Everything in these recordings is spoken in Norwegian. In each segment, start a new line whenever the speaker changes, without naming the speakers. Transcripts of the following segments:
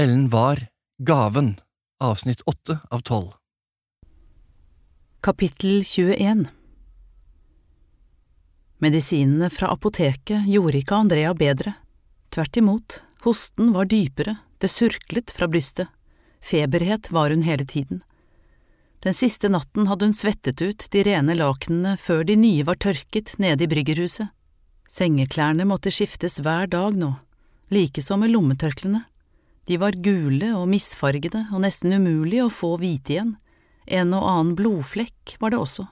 Ellen var Gaven, avsnitt åtte av tolv.
Kapittel 21 Medisinene fra apoteket gjorde ikke Andrea bedre. Tvert imot, hosten var dypere, det surklet fra brystet, feberhet var hun hele tiden. Den siste natten hadde hun svettet ut de rene lakenene før de nye var tørket nede i bryggerhuset. Sengeklærne måtte skiftes hver dag nå, likeså med lommetørklærne. De var gule og misfargede og nesten umulig å få hvite igjen, en og annen blodflekk var det også.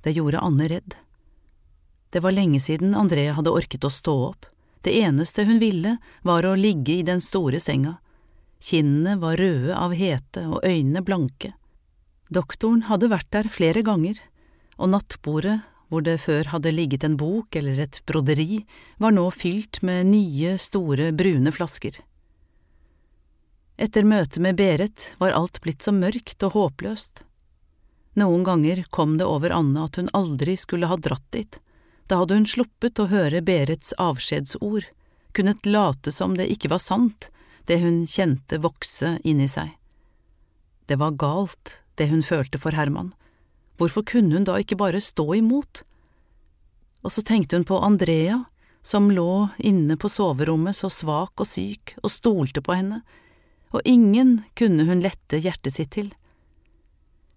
Det gjorde Anne redd. Det var lenge siden André hadde orket å stå opp, det eneste hun ville var å ligge i den store senga. Kinnene var røde av hete og øynene blanke. Doktoren hadde vært der flere ganger, og nattbordet, hvor det før hadde ligget en bok eller et broderi, var nå fylt med nye, store, brune flasker. Etter møtet med Berit var alt blitt så mørkt og håpløst. Noen ganger kom det over Anne at hun aldri skulle ha dratt dit, da hadde hun sluppet å høre Berets avskjedsord, kunnet late som det ikke var sant, det hun kjente vokse inni seg. Det var galt, det hun følte for Herman. Hvorfor kunne hun da ikke bare stå imot? Og så tenkte hun på Andrea, som lå inne på soverommet så svak og syk og stolte på henne, og ingen kunne hun lette hjertet sitt til.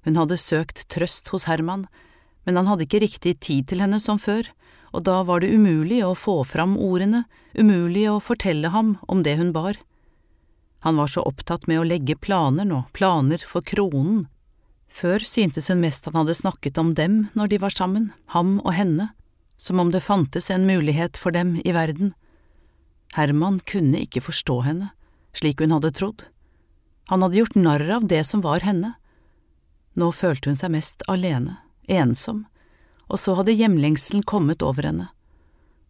Hun hadde søkt trøst hos Herman, men han hadde ikke riktig tid til henne som før, og da var det umulig å få fram ordene, umulig å fortelle ham om det hun bar. Han var så opptatt med å legge planer nå, planer for kronen, før syntes hun mest han hadde snakket om dem når de var sammen, ham og henne, som om det fantes en mulighet for dem i verden. Herman kunne ikke forstå henne, slik hun hadde trodd. Han hadde gjort narr av det som var henne. Nå følte hun seg mest alene, ensom, og så hadde hjemlengselen kommet over henne.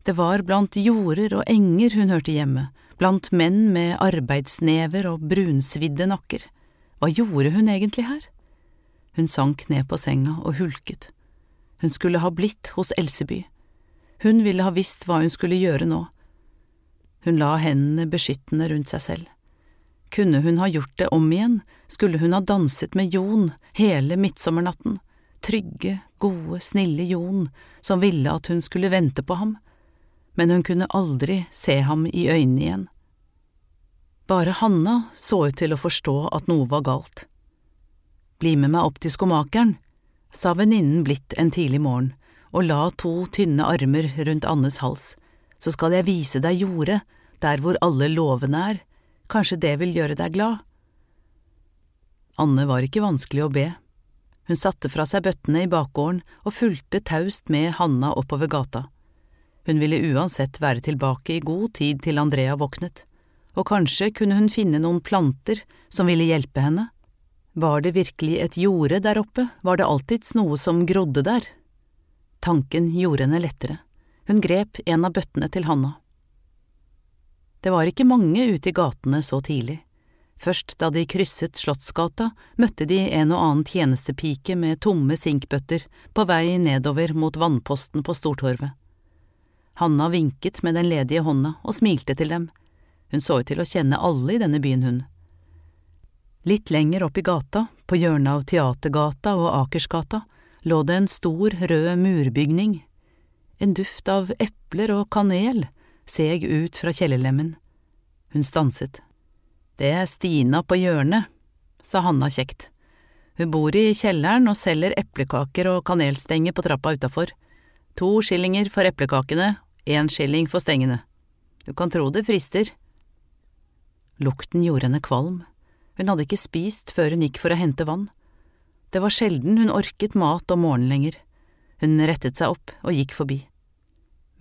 Det var blant jorder og enger hun hørte hjemme, blant menn med arbeidsnever og brunsvidde nakker. Hva gjorde hun egentlig her? Hun sank ned på senga og hulket. Hun skulle ha blitt hos Elseby. Hun ville ha visst hva hun skulle gjøre nå. Hun la hendene beskyttende rundt seg selv. Kunne hun ha gjort det om igjen, skulle hun ha danset med Jon hele midtsommernatten, trygge, gode, snille Jon, som ville at hun skulle vente på ham, men hun kunne aldri se ham i øynene igjen. Bare Hanna så ut til å forstå at noe var galt. Bli med meg opp til skomakeren, sa venninnen blitt en tidlig morgen og la to tynne armer rundt Annes hals, så skal jeg vise deg jordet, der hvor alle låvene er, kanskje det vil gjøre deg glad. Anne var ikke vanskelig å be. Hun satte fra seg bøttene i bakgården og fulgte taust med Hanna oppover gata. Hun ville uansett være tilbake i god tid til Andrea våknet, og kanskje kunne hun finne noen planter som ville hjelpe henne. Var det virkelig et jorde der oppe, var det alltids noe som grodde der. Tanken gjorde henne lettere. Hun grep en av bøttene til Hanna. Det var ikke mange ute i gatene så tidlig. Først da de krysset Slottsgata, møtte de en og annen tjenestepike med tomme sinkbøtter på vei nedover mot vannposten på Stortorvet. Hanna vinket med den ledige hånda og smilte til dem. Hun så ut til å kjenne alle i denne byen, hun. Litt lenger opp i gata, på hjørnet av Teatergata og Akersgata, lå det en stor, rød murbygning. En duft av epler og kanel seg ut fra kjellerlemmen. Hun stanset. Det er Stina på hjørnet, sa Hanna kjekt. Hun bor i kjelleren og selger eplekaker og kanelstenger på trappa utafor. To skillinger for eplekakene, én skilling for stengene. Du kan tro det frister. Lukten gjorde henne kvalm. Hun hadde ikke spist før hun gikk for å hente vann. Det var sjelden hun orket mat om morgenen lenger. Hun rettet seg opp og gikk forbi.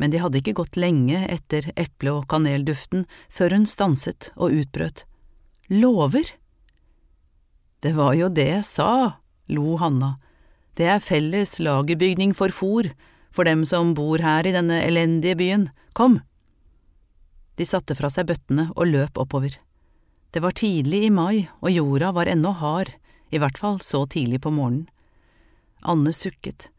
Men de hadde ikke gått lenge etter eple- og kanelduften før hun stanset og utbrøt. Lover? Det var jo det jeg sa, lo Hanna. Det er felles lagerbygning for fòr, for dem som bor her i denne elendige byen. Kom! De satte fra seg bøttene og løp oppover. Det var tidlig i mai, og jorda var ennå hard, i hvert fall så tidlig på morgenen. Anne sukket.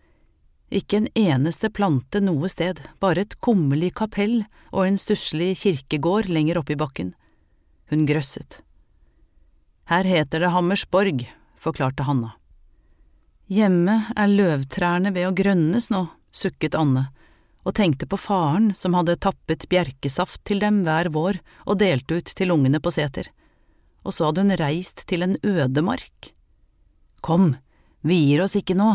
Ikke en eneste plante noe sted, bare et kummerlig kapell og en stusslig kirkegård lenger oppe i bakken. Hun grøsset. Her heter det Hammersborg, forklarte Hanna. Hjemme er løvtrærne ved å grønnes nå, sukket Anne, og tenkte på faren som hadde tappet bjerkesaft til dem hver vår og delt ut til ungene på seter. Og så hadde hun reist til en ødemark. Kom, vi gir oss ikke nå.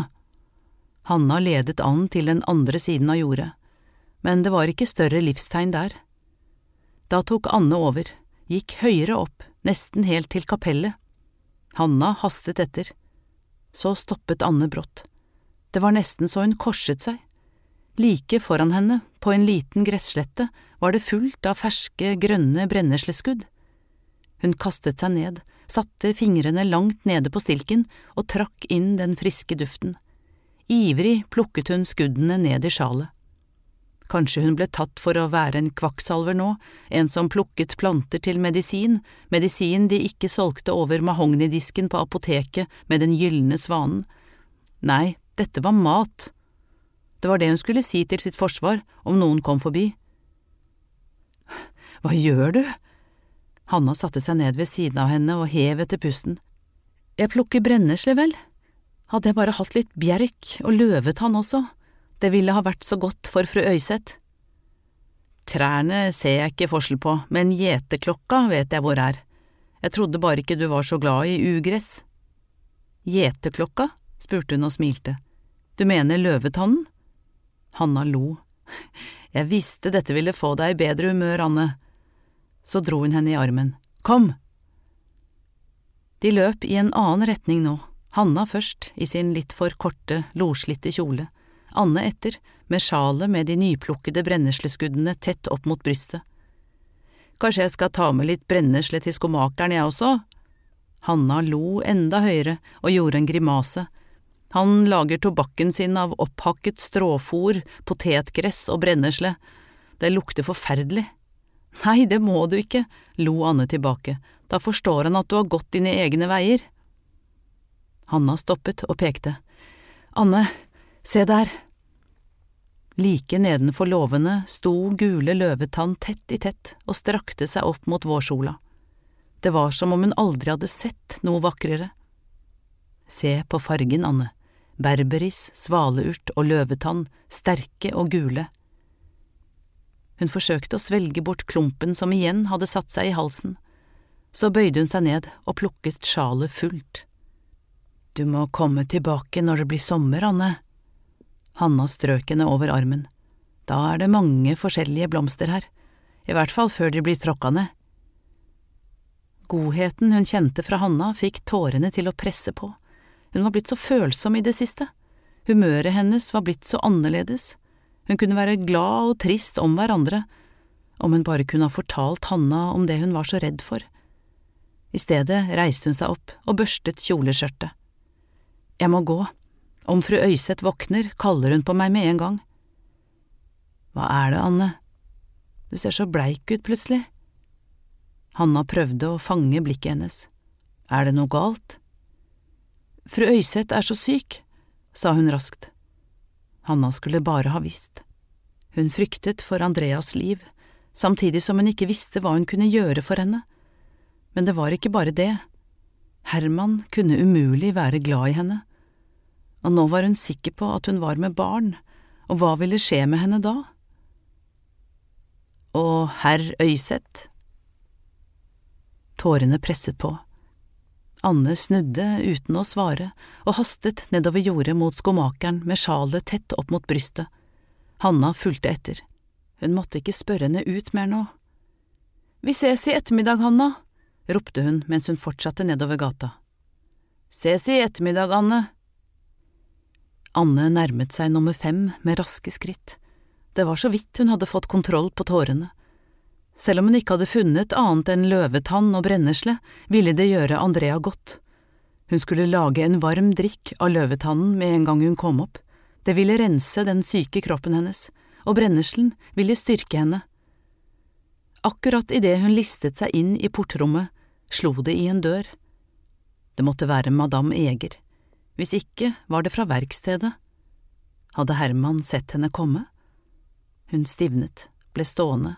Hanna ledet an til den andre siden av jordet, men det var ikke større livstegn der. Da tok Anne over, gikk høyere opp, nesten helt til kapellet. Hanna hastet etter. Så stoppet Anne brått. Det var nesten så hun korset seg. Like foran henne, på en liten gresslette, var det fullt av ferske, grønne brennesleskudd. Hun kastet seg ned, satte fingrene langt nede på stilken og trakk inn den friske duften. Ivrig plukket hun skuddene ned i sjalet. Kanskje hun ble tatt for å være en kvakksalver nå, en som plukket planter til medisin, medisin de ikke solgte over mahognidisken på apoteket med den gylne svanen. Nei, dette var mat. Det var det hun skulle si til sitt forsvar om noen kom forbi. Hva gjør du? Hanna satte seg ned ved siden av henne og hev etter pusten. Jeg plukker brennesle, vel. Hadde jeg bare hatt litt bjerk og løvetann også, det ville ha vært så godt for fru Øyseth. Trærne ser jeg ikke forskjell på, men gjeteklokka vet jeg hvor er. Jeg trodde bare ikke du var så glad i ugress. Gjeteklokka? spurte hun og smilte. Du mener løvetannen? Hanna lo. Jeg visste dette ville få deg i bedre humør, Anne så dro hun henne i armen. Kom! De løp i en annen retning nå, Hanna først i sin litt for korte, loslitte kjole, Anne etter, med sjalet med de nyplukkede brennesleskuddene tett opp mot brystet. Kanskje jeg skal ta med litt brennesle til skomakeren, jeg også? Hanna lo enda høyere og gjorde en grimase. Han lager tobakken sin av opphakket stråfòr, potetgress og brennesle. Det lukter forferdelig. Nei, det må du ikke, lo Anne tilbake, da forstår han at du har gått dine egne veier. Hanna stoppet og pekte. Anne, se der. Like nedenfor låvene sto gule løvetann tett i tett og strakte seg opp mot vårsola. Det var som om hun aldri hadde sett noe vakrere. Se på fargen, Anne. Berberis, svaleurt og løvetann, sterke og gule, hun forsøkte å svelge bort klumpen som igjen hadde satt seg i halsen. Så bøyde hun seg ned og plukket sjalet fullt. Du må komme tilbake når det blir sommer, Anne. Hanna strøk henne over armen. Da er det mange forskjellige blomster her, i hvert fall før de blir tråkka ned. Godheten hun kjente fra Hanna fikk tårene til å presse på. Hun var blitt så følsom i det siste. Humøret hennes var blitt så annerledes hun kunne være glad og trist om hverandre, om hun bare kunne ha fortalt Hanna om det hun var så redd for. I stedet reiste hun seg opp og børstet kjoleskjørtet. Jeg må gå, om fru Øyseth våkner, kaller hun på meg med en gang. Hva er det, Anne, du ser så bleik ut plutselig. Hanna prøvde å fange blikket hennes. Er det noe galt? Fru Øyseth er så syk, sa hun raskt. Hanna skulle bare ha visst. Hun fryktet for Andreas liv, samtidig som hun ikke visste hva hun kunne gjøre for henne. Men det var ikke bare det. Herman kunne umulig være glad i henne, og nå var hun sikker på at hun var med barn, og hva ville skje med henne da? Og herr Øyseth? Tårene presset på. Anne snudde uten å svare og hastet nedover jordet mot skomakeren med sjalet tett opp mot brystet. Hanna fulgte etter. Hun måtte ikke spørre henne ut mer nå. Vi ses i ettermiddag, Hanna, ropte hun mens hun fortsatte nedover gata. Ses i ettermiddag, Anne. Anne nærmet seg nummer fem med raske skritt. Det var så vidt hun hadde fått kontroll på tårene. Selv om hun ikke hadde funnet annet enn løvetann og brennesle, ville det gjøre Andrea godt. Hun skulle lage en varm drikk av løvetannen med en gang hun kom opp. Det ville rense den syke kroppen hennes, og brenneslen ville styrke henne. Akkurat idet hun listet seg inn i portrommet, slo det i en dør. Det måtte være madame Eger. Hvis ikke var det fra verkstedet. Hadde Herman sett henne komme? Hun stivnet, ble stående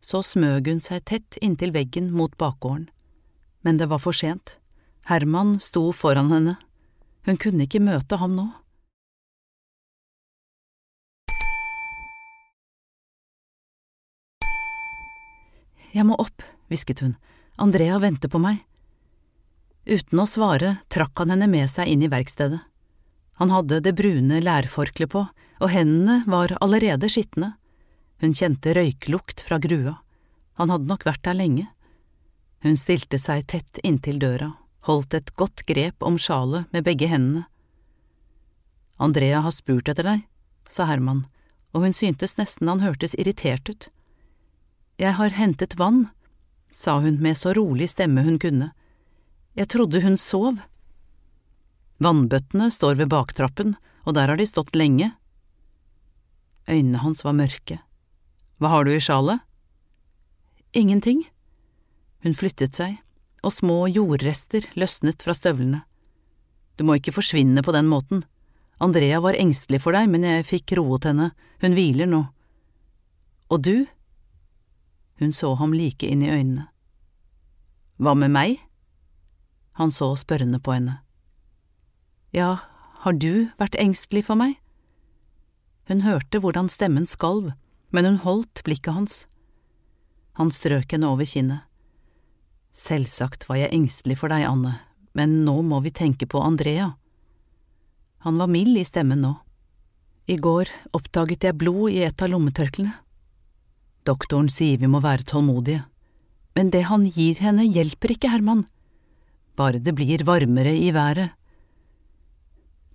Så smøg hun seg tett inntil veggen mot bakgården. Men det var for sent. Herman sto foran henne. Hun kunne ikke møte ham nå. Jeg må opp, hvisket hun, Andrea venter på meg. Uten å svare trakk han henne med seg inn i verkstedet. Han hadde det brune lærforkleet på, og hendene var allerede skitne. Hun kjente røyklukt fra grua. Han hadde nok vært der lenge. Hun stilte seg tett inntil døra, holdt et godt grep om sjalet med begge hendene. Andrea har spurt etter deg, sa Herman, og hun syntes nesten han hørtes irritert ut. Jeg har hentet vann, sa hun med så rolig stemme hun kunne. Jeg trodde hun sov. Vannbøttene står ved baktrappen, og der har de stått lenge. Øynene hans var mørke. Hva har du i sjalet? Ingenting. Hun flyttet seg, og små jordrester løsnet fra støvlene. Du må ikke forsvinne på den måten. Andrea var engstelig for deg, men jeg fikk roet henne, hun hviler nå. Og du? Hun så ham like inn i øynene. Hva med meg? Han så spørrende på henne. Ja, har du vært engstelig for meg? Hun hørte hvordan stemmen skalv, men hun holdt blikket hans. Han strøk henne over kinnet. Selvsagt var jeg engstelig for deg, Anne, men nå må vi tenke på Andrea. Han var mild i stemmen nå. I går oppdaget jeg blod i et av lommetørklene. Doktoren sier vi må være tålmodige, men det han gir henne hjelper ikke, Herman, bare det blir varmere i været.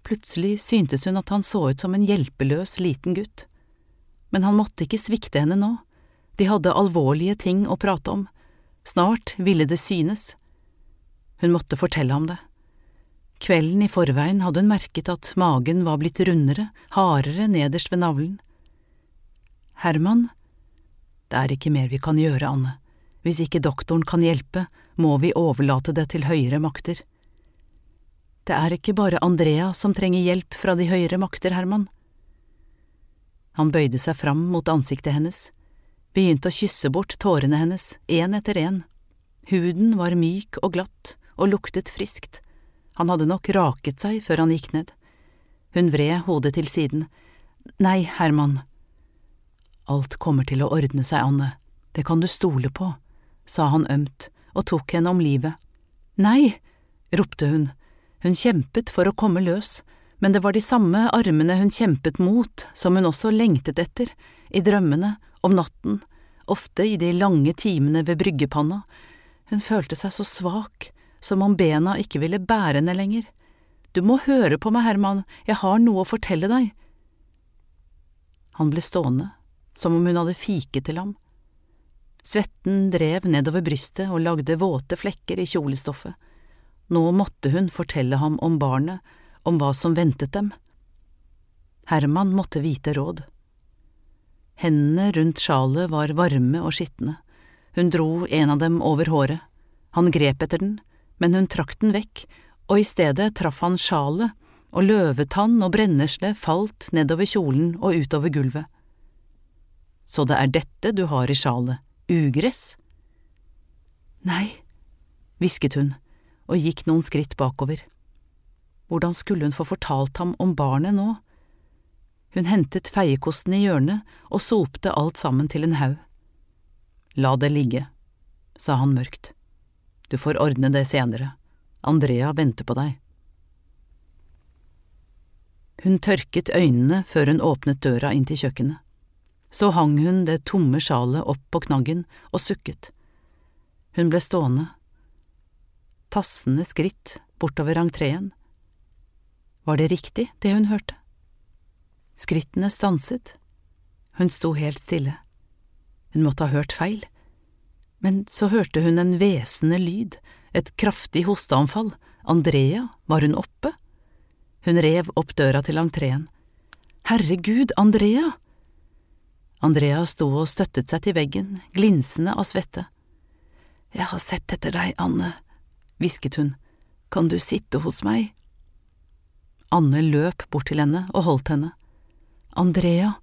Plutselig syntes hun at han så ut som en hjelpeløs liten gutt, men han måtte ikke svikte henne nå, de hadde alvorlige ting å prate om, snart ville det synes. Hun måtte fortelle ham det. Kvelden i forveien hadde hun merket at magen var blitt rundere, hardere nederst ved navlen. Herman, det er ikke mer vi kan gjøre, Anne. Hvis ikke doktoren kan hjelpe, må vi overlate det til høyere makter. Det er ikke bare Andrea som trenger hjelp fra de høyere makter, Herman. Han bøyde seg fram mot ansiktet hennes, begynte å kysse bort tårene hennes, én etter én. Huden var myk og glatt og luktet friskt. Han hadde nok raket seg før han gikk ned. Hun vred hodet til siden. Nei, Herman, Alt kommer til å ordne seg, Anne, det kan du stole på, sa han ømt og tok henne om livet. Nei, ropte hun, hun kjempet for å komme løs, men det var de samme armene hun kjempet mot som hun også lengtet etter, i drømmene, om natten, ofte i de lange timene ved bryggepanna. Hun følte seg så svak, som om bena ikke ville bære henne lenger. Du må høre på meg, Herman, jeg har noe å fortelle deg. Han ble stående, som om hun hadde fiket til ham. Svetten drev nedover brystet og lagde våte flekker i kjolestoffet. Nå måtte hun fortelle ham om barnet, om hva som ventet dem. Herman måtte vite råd. Hendene rundt sjalet var varme og skitne. Hun dro en av dem over håret. Han grep etter den, men hun trakk den vekk, og i stedet traff han sjalet, og løvetann og brennesle falt nedover kjolen og utover gulvet. Så det er dette du har i sjalet, ugress? Nei, hvisket hun og gikk noen skritt bakover. Hvordan skulle hun få fortalt ham om barnet nå? Hun hentet feiekosten i hjørnet og sopte alt sammen til en haug. La det ligge, sa han mørkt. Du får ordne det senere. Andrea venter på deg. Hun tørket øynene før hun åpnet døra inn til kjøkkenet. Så hang hun det tomme sjalet opp på knaggen og sukket. Hun ble stående. Tassende skritt bortover entreen. Var det riktig, det hun hørte? Skrittene stanset. Hun sto helt stille. Hun måtte ha hørt feil. Men så hørte hun en hvesende lyd, et kraftig hosteanfall. Andrea, var hun oppe? Hun rev opp døra til entreen. Herregud, Andrea! Andrea sto og støttet seg til veggen, glinsende av svette. Jeg har sett etter deg, Anne, hvisket hun, kan du sitte hos meg? Anne løp bort til henne og holdt henne. Andrea.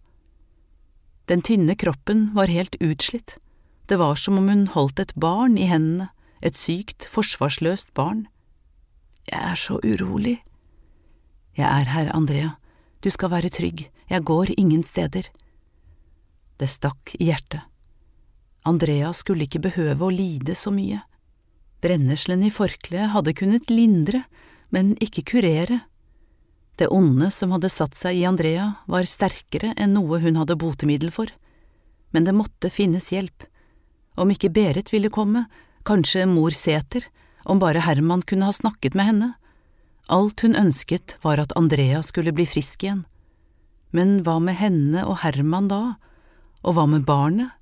Den tynne kroppen var helt utslitt, det var som om hun holdt et barn i hendene, et sykt, forsvarsløst barn. Jeg er så urolig. Jeg er her, Andrea, du skal være trygg, jeg går ingen steder. Det stakk i hjertet. Andrea skulle ikke behøve å lide så mye. Brenneslen i forkleet hadde kunnet lindre, men ikke kurere. Det onde som hadde satt seg i Andrea, var sterkere enn noe hun hadde botemiddel for, men det måtte finnes hjelp. Om ikke Berit ville komme, kanskje mor Sæter, om bare Herman kunne ha snakket med henne. Alt hun ønsket var at Andrea skulle bli frisk igjen. Men hva med henne og Herman da, og hva med barnet?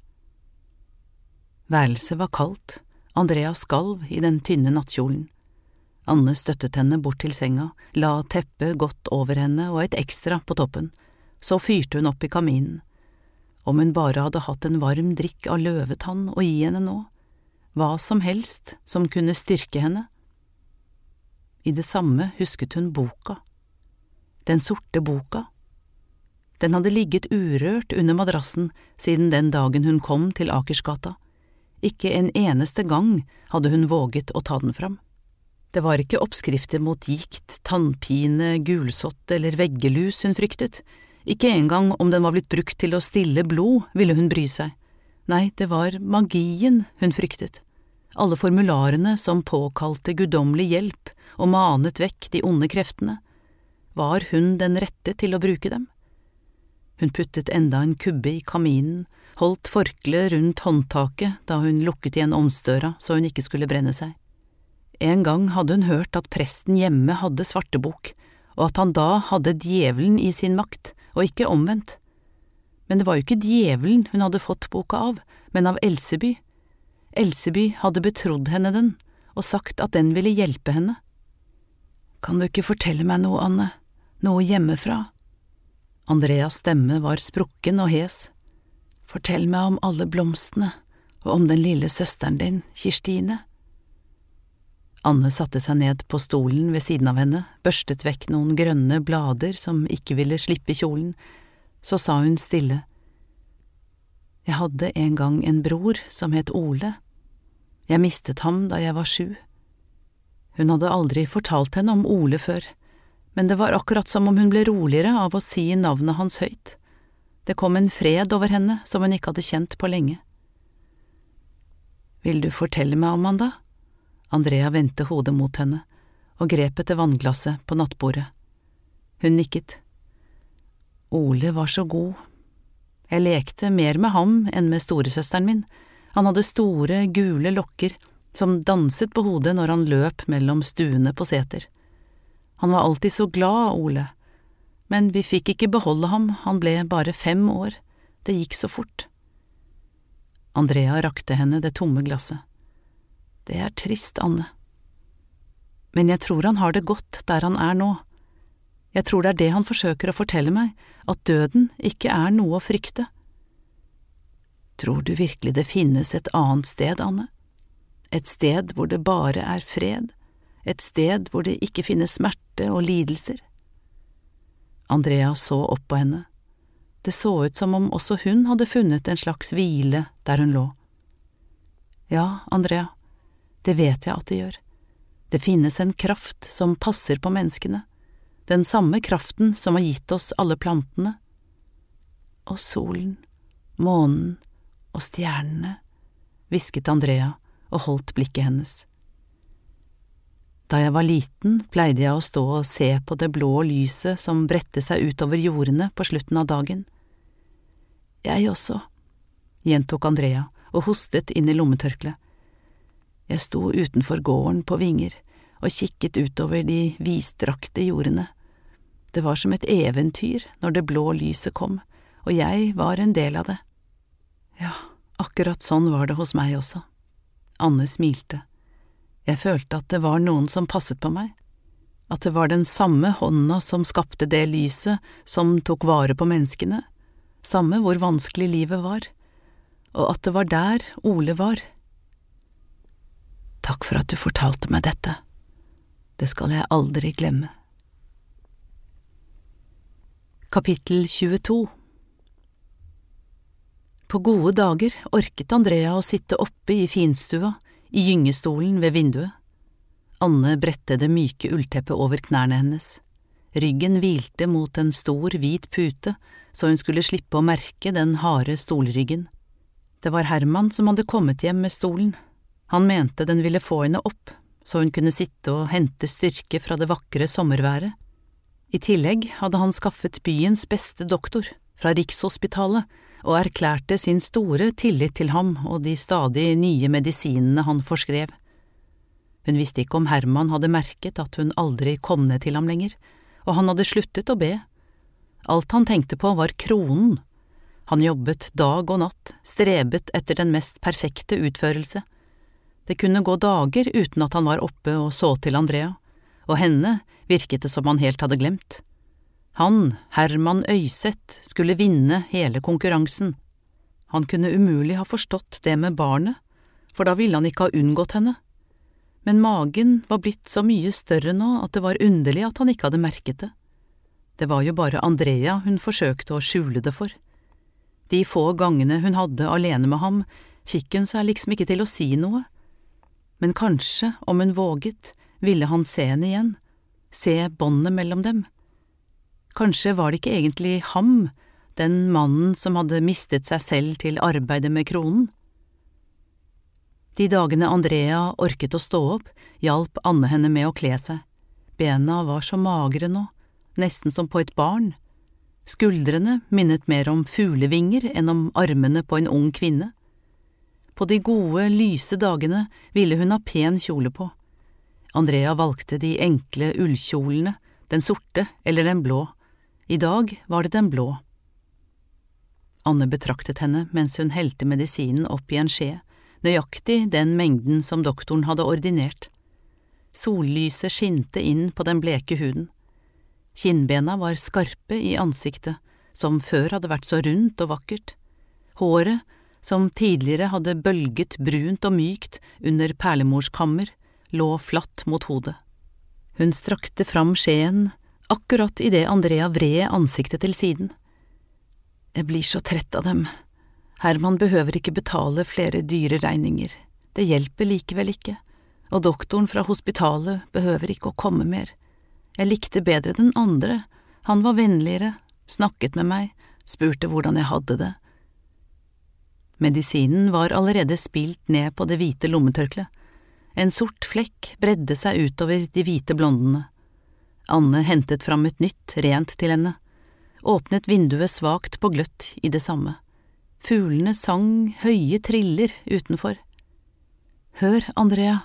Værelset var kaldt, Andrea skalv i den tynne nattkjolen. Anne støttet henne bort til senga, la teppet godt over henne og et ekstra på toppen, så fyrte hun opp i kaminen. Om hun bare hadde hatt en varm drikk av løvetann å gi henne nå, hva som helst som kunne styrke henne. I det samme husket hun boka, den sorte boka. Den hadde ligget urørt under madrassen siden den dagen hun kom til Akersgata. Ikke en eneste gang hadde hun våget å ta den fram. Det var ikke oppskrifter mot gikt, tannpine, gulsott eller veggelus hun fryktet, ikke engang om den var blitt brukt til å stille blod, ville hun bry seg. Nei, det var magien hun fryktet, alle formularene som påkalte guddommelig hjelp og manet vekk de onde kreftene. Var hun den rette til å bruke dem? Hun puttet enda en kubbe i kaminen, holdt forkleet rundt håndtaket da hun lukket igjen omstøra så hun ikke skulle brenne seg. En gang hadde hun hørt at presten hjemme hadde svartebok, og at han da hadde djevelen i sin makt, og ikke omvendt. Men det var jo ikke djevelen hun hadde fått boka av, men av Elseby. Elseby hadde betrodd henne den, og sagt at den ville hjelpe henne. Kan du ikke fortelle meg noe, Anne, noe hjemmefra? Andreas stemme var sprukken og hes. Fortell meg om alle blomstene, og om den lille søsteren din, Kirstine. Anne satte seg ned på stolen ved siden av henne, børstet vekk noen grønne blader som ikke ville slippe kjolen, så sa hun stille. Jeg hadde en gang en bror som het Ole. Jeg mistet ham da jeg var sju. Hun hadde aldri fortalt henne om Ole før, men det var akkurat som om hun ble roligere av å si navnet hans høyt. Det kom en fred over henne som hun ikke hadde kjent på lenge. Vil du fortelle meg om han, da? Andrea vendte hodet mot henne og grep etter vannglasset på nattbordet. Hun nikket. Ole var så god. Jeg lekte mer med ham enn med storesøsteren min. Han hadde store, gule lokker som danset på hodet når han løp mellom stuene på seter. Han var alltid så glad, Ole, men vi fikk ikke beholde ham, han ble bare fem år, det gikk så fort. Andrea rakte henne det tomme glasset. Det er trist, Anne. Men jeg tror han har det godt der han er nå. Jeg tror det er det han forsøker å fortelle meg, at døden ikke er noe å frykte. Tror du virkelig det finnes et annet sted, Anne? Et sted hvor det bare er fred, et sted hvor det ikke finnes smerte og lidelser? Andrea så opp på henne. Det så ut som om også hun hadde funnet en slags hvile der hun lå. Ja, Andrea, det vet jeg at det gjør. Det finnes en kraft som passer på menneskene, den samme kraften som har gitt oss alle plantene. Og solen, månen og stjernene, hvisket Andrea og holdt blikket hennes. Da jeg var liten, pleide jeg å stå og se på det blå lyset som bredte seg utover jordene på slutten av dagen. Jeg også, gjentok Andrea og hostet inn i lommetørkleet. Jeg sto utenfor gården på vinger og kikket utover de vidstrakte jordene. Det var som et eventyr når det blå lyset kom, og jeg var en del av det. Ja, akkurat sånn var det hos meg også. Anne smilte. Jeg følte at det var noen som passet på meg, at det var den samme hånda som skapte det lyset som tok vare på menneskene, samme hvor vanskelig livet var, og at det var der Ole var, Takk for at du fortalte meg dette. Det skal jeg aldri glemme. Kapittel 22 På gode dager orket Andrea å sitte oppe i finstua, i gyngestolen ved vinduet. Anne bredte det myke ullteppet over knærne hennes. Ryggen hvilte mot en stor, hvit pute, så hun skulle slippe å merke den harde stolryggen. Det var Herman som hadde kommet hjem med stolen. Han mente den ville få henne opp, så hun kunne sitte og hente styrke fra det vakre sommerværet. I tillegg hadde han skaffet byens beste doktor, fra Rikshospitalet, og erklærte sin store tillit til ham og de stadig nye medisinene han forskrev. Hun visste ikke om Herman hadde merket at hun aldri kom ned til ham lenger, og han hadde sluttet å be. Alt han tenkte på var kronen. Han jobbet dag og natt, strebet etter den mest perfekte utførelse. Det kunne gå dager uten at han var oppe og så til Andrea, og henne virket det som han helt hadde glemt. Han, Herman Øyseth, skulle vinne hele konkurransen. Han kunne umulig ha forstått det med barnet, for da ville han ikke ha unngått henne. Men magen var blitt så mye større nå at det var underlig at han ikke hadde merket det. Det var jo bare Andrea hun forsøkte å skjule det for. De få gangene hun hadde alene med ham, fikk hun seg liksom ikke til å si noe. Men kanskje, om hun våget, ville han se henne igjen, se båndet mellom dem. Kanskje var det ikke egentlig ham, den mannen som hadde mistet seg selv til arbeidet med kronen? De dagene Andrea orket å stå opp, hjalp Anne henne med å kle seg. Bena var så magre nå, nesten som på et barn. Skuldrene minnet mer om fuglevinger enn om armene på en ung kvinne. På de gode, lyse dagene ville hun ha pen kjole på. Andrea valgte de enkle ullkjolene, den sorte eller den blå. I dag var det den blå. Anne betraktet henne mens hun helte medisinen opp i en skje, nøyaktig den mengden som doktoren hadde ordinert. Sollyset skinte inn på den bleke huden. Kinnbena var skarpe i ansiktet, som før hadde vært så rundt og vakkert. Håret, som tidligere hadde bølget brunt og mykt under perlemorskammer, lå flatt mot hodet. Hun strakte fram skjeen akkurat idet Andrea vred ansiktet til siden. Jeg blir så trett av dem. Herman behøver ikke betale flere dyre regninger, det hjelper likevel ikke, og doktoren fra hospitalet behøver ikke å komme mer. Jeg likte bedre den andre, han var vennligere, snakket med meg, spurte hvordan jeg hadde det. Medisinen var allerede spilt ned på det hvite lommetørkleet. En sort flekk bredde seg utover de hvite blondene. Anne hentet fram et nytt, rent til henne, åpnet vinduet svakt på gløtt i det samme. Fuglene sang høye triller utenfor. Hør, Andrea.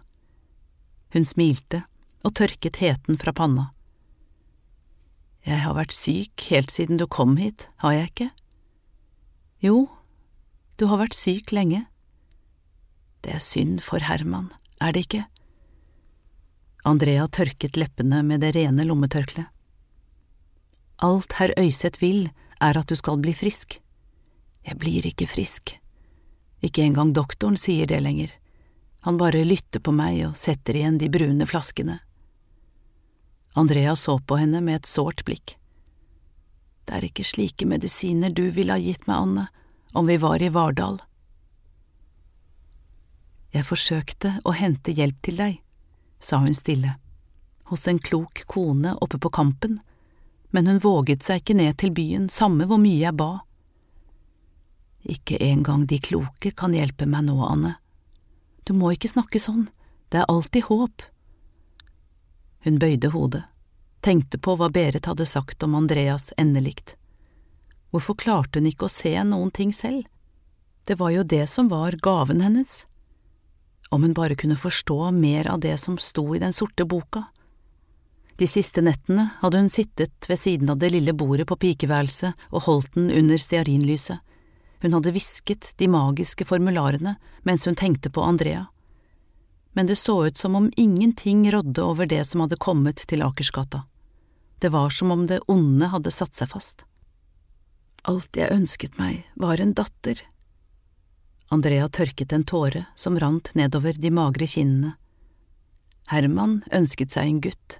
Hun smilte og tørket heten fra panna. Jeg har vært syk helt siden du kom hit, har jeg ikke? Jo, du har vært syk lenge. Det er synd for Herman, er det ikke? Andrea tørket leppene med det rene lommetørkleet. Alt herr Øyseth vil, er at du skal bli frisk. Jeg blir ikke frisk. Ikke engang doktoren sier det lenger. Han bare lytter på meg og setter igjen de brune flaskene. Andrea så på henne med et sårt blikk. Det er ikke slike medisiner du ville ha gitt meg, Anne, om vi var i Vardal. Jeg forsøkte å hente hjelp til deg, sa hun stille, hos en klok kone oppe på Kampen, men hun våget seg ikke ned til byen, samme hvor mye jeg ba. Ikke engang de kloke kan hjelpe meg nå, Anne. Du må ikke snakke sånn, det er alltid håp. Hun bøyde hodet, tenkte på hva Berit hadde sagt om Andreas endelikt. Hvorfor klarte hun ikke å se noen ting selv? Det var jo det som var gaven hennes om hun bare kunne forstå mer av det som sto i den sorte boka. De siste nettene hadde hun sittet ved siden av det lille bordet på pikeværelset og holdt den under stearinlyset. Hun hadde hvisket de magiske formularene mens hun tenkte på Andrea. Men det så ut som om ingenting rådde over det som hadde kommet til Akersgata. Det var som om det onde hadde satt seg fast. Alt jeg ønsket meg, var en datter, Andrea tørket en tåre som rant nedover de magre kinnene. Herman ønsket seg en gutt.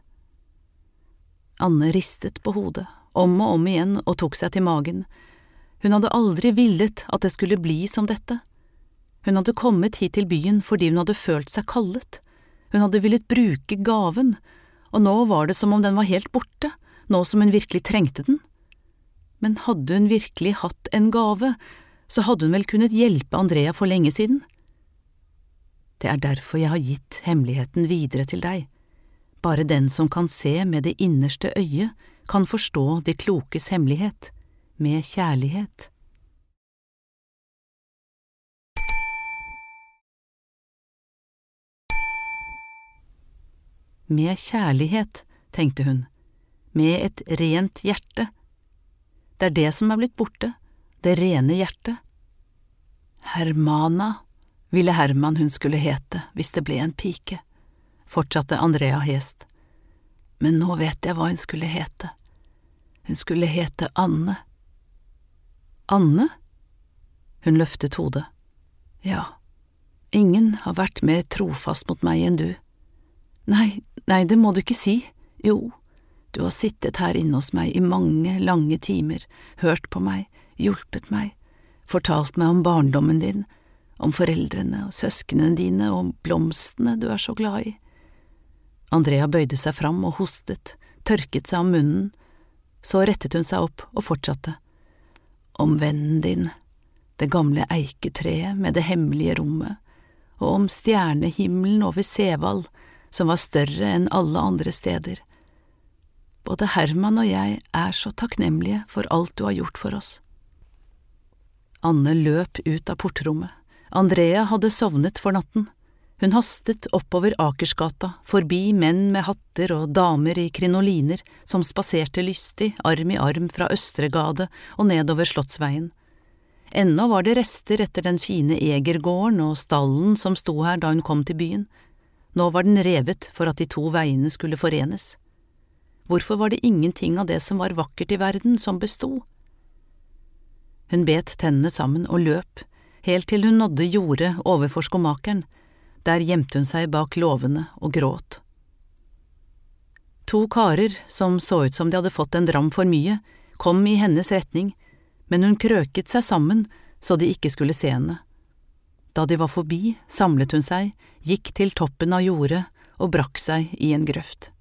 Anne ristet på hodet, om og om igjen, og tok seg til magen. Hun hadde aldri villet at det skulle bli som dette. Hun hadde kommet hit til byen fordi hun hadde følt seg kallet, hun hadde villet bruke gaven, og nå var det som om den var helt borte, nå som hun virkelig trengte den. Men hadde hun virkelig hatt en gave, så hadde hun vel kunnet hjelpe Andrea for lenge siden. Det er derfor jeg har gitt hemmeligheten videre til deg. Bare den som kan se med det innerste øyet, kan forstå de klokes hemmelighet, med kjærlighet. Med kjærlighet, tenkte hun, med et rent hjerte. Det er det som er blitt borte, det rene hjertet. Hermana ville Herman hun skulle hete hvis det ble en pike, fortsatte Andrea hest. Men nå vet jeg hva hun skulle hete. Hun skulle hete Anne. Anne? Hun løftet hodet. Ja, ingen har vært mer trofast mot meg enn du. Nei, nei, det må du ikke si. Jo, du har sittet her inne hos meg i mange, lange timer, hørt på meg, hjulpet meg, fortalt meg om barndommen din, om foreldrene og søsknene dine og om blomstene du er så glad i. Andrea bøyde seg fram og hostet, tørket seg om munnen, så rettet hun seg opp og fortsatte. Om vennen din, det gamle eiketreet med det hemmelige rommet, og om stjernehimmelen over Sevald som var større enn alle andre steder. Både Herman og jeg er så takknemlige for alt du har gjort for oss. Anne løp ut av portrommet. Andrea hadde sovnet for natten. Hun hastet oppover Akersgata, forbi menn med hatter og damer i krinoliner som spaserte lystig, arm i arm fra Østregade og nedover Slottsveien. Ennå var det rester etter den fine Egergården og stallen som sto her da hun kom til byen, nå var den revet for at de to veiene skulle forenes. Hvorfor var det ingenting av det som var vakkert i verden, som besto? Hun bet tennene sammen og løp, helt til hun nådde jordet overfor skomakeren, der gjemte hun seg bak låvene og gråt. To karer, som så ut som de hadde fått en dram for mye, kom i hennes retning, men hun krøket seg sammen så de ikke skulle se henne. Da de var forbi, samlet hun seg, gikk til toppen av jordet og brakk seg i en grøft.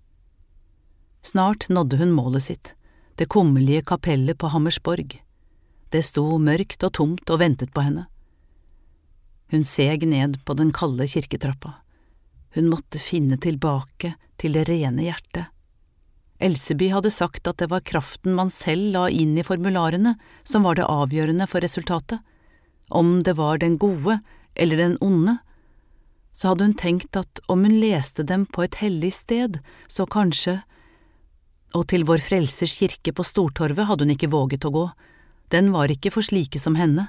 Snart nådde hun målet sitt, det kummerlige kapellet på Hammersborg. Det sto mørkt og tomt og ventet på henne. Hun seg ned på den kalde kirketrappa. Hun måtte finne tilbake til det rene hjertet. Elseby hadde sagt at det var kraften man selv la inn i formularene som var det avgjørende for resultatet. Om det var den gode eller den onde, så hadde hun tenkt at om hun leste dem på et hellig sted, så kanskje… Og til Vår Frelsers kirke på Stortorvet hadde hun ikke våget å gå, den var ikke for slike som henne.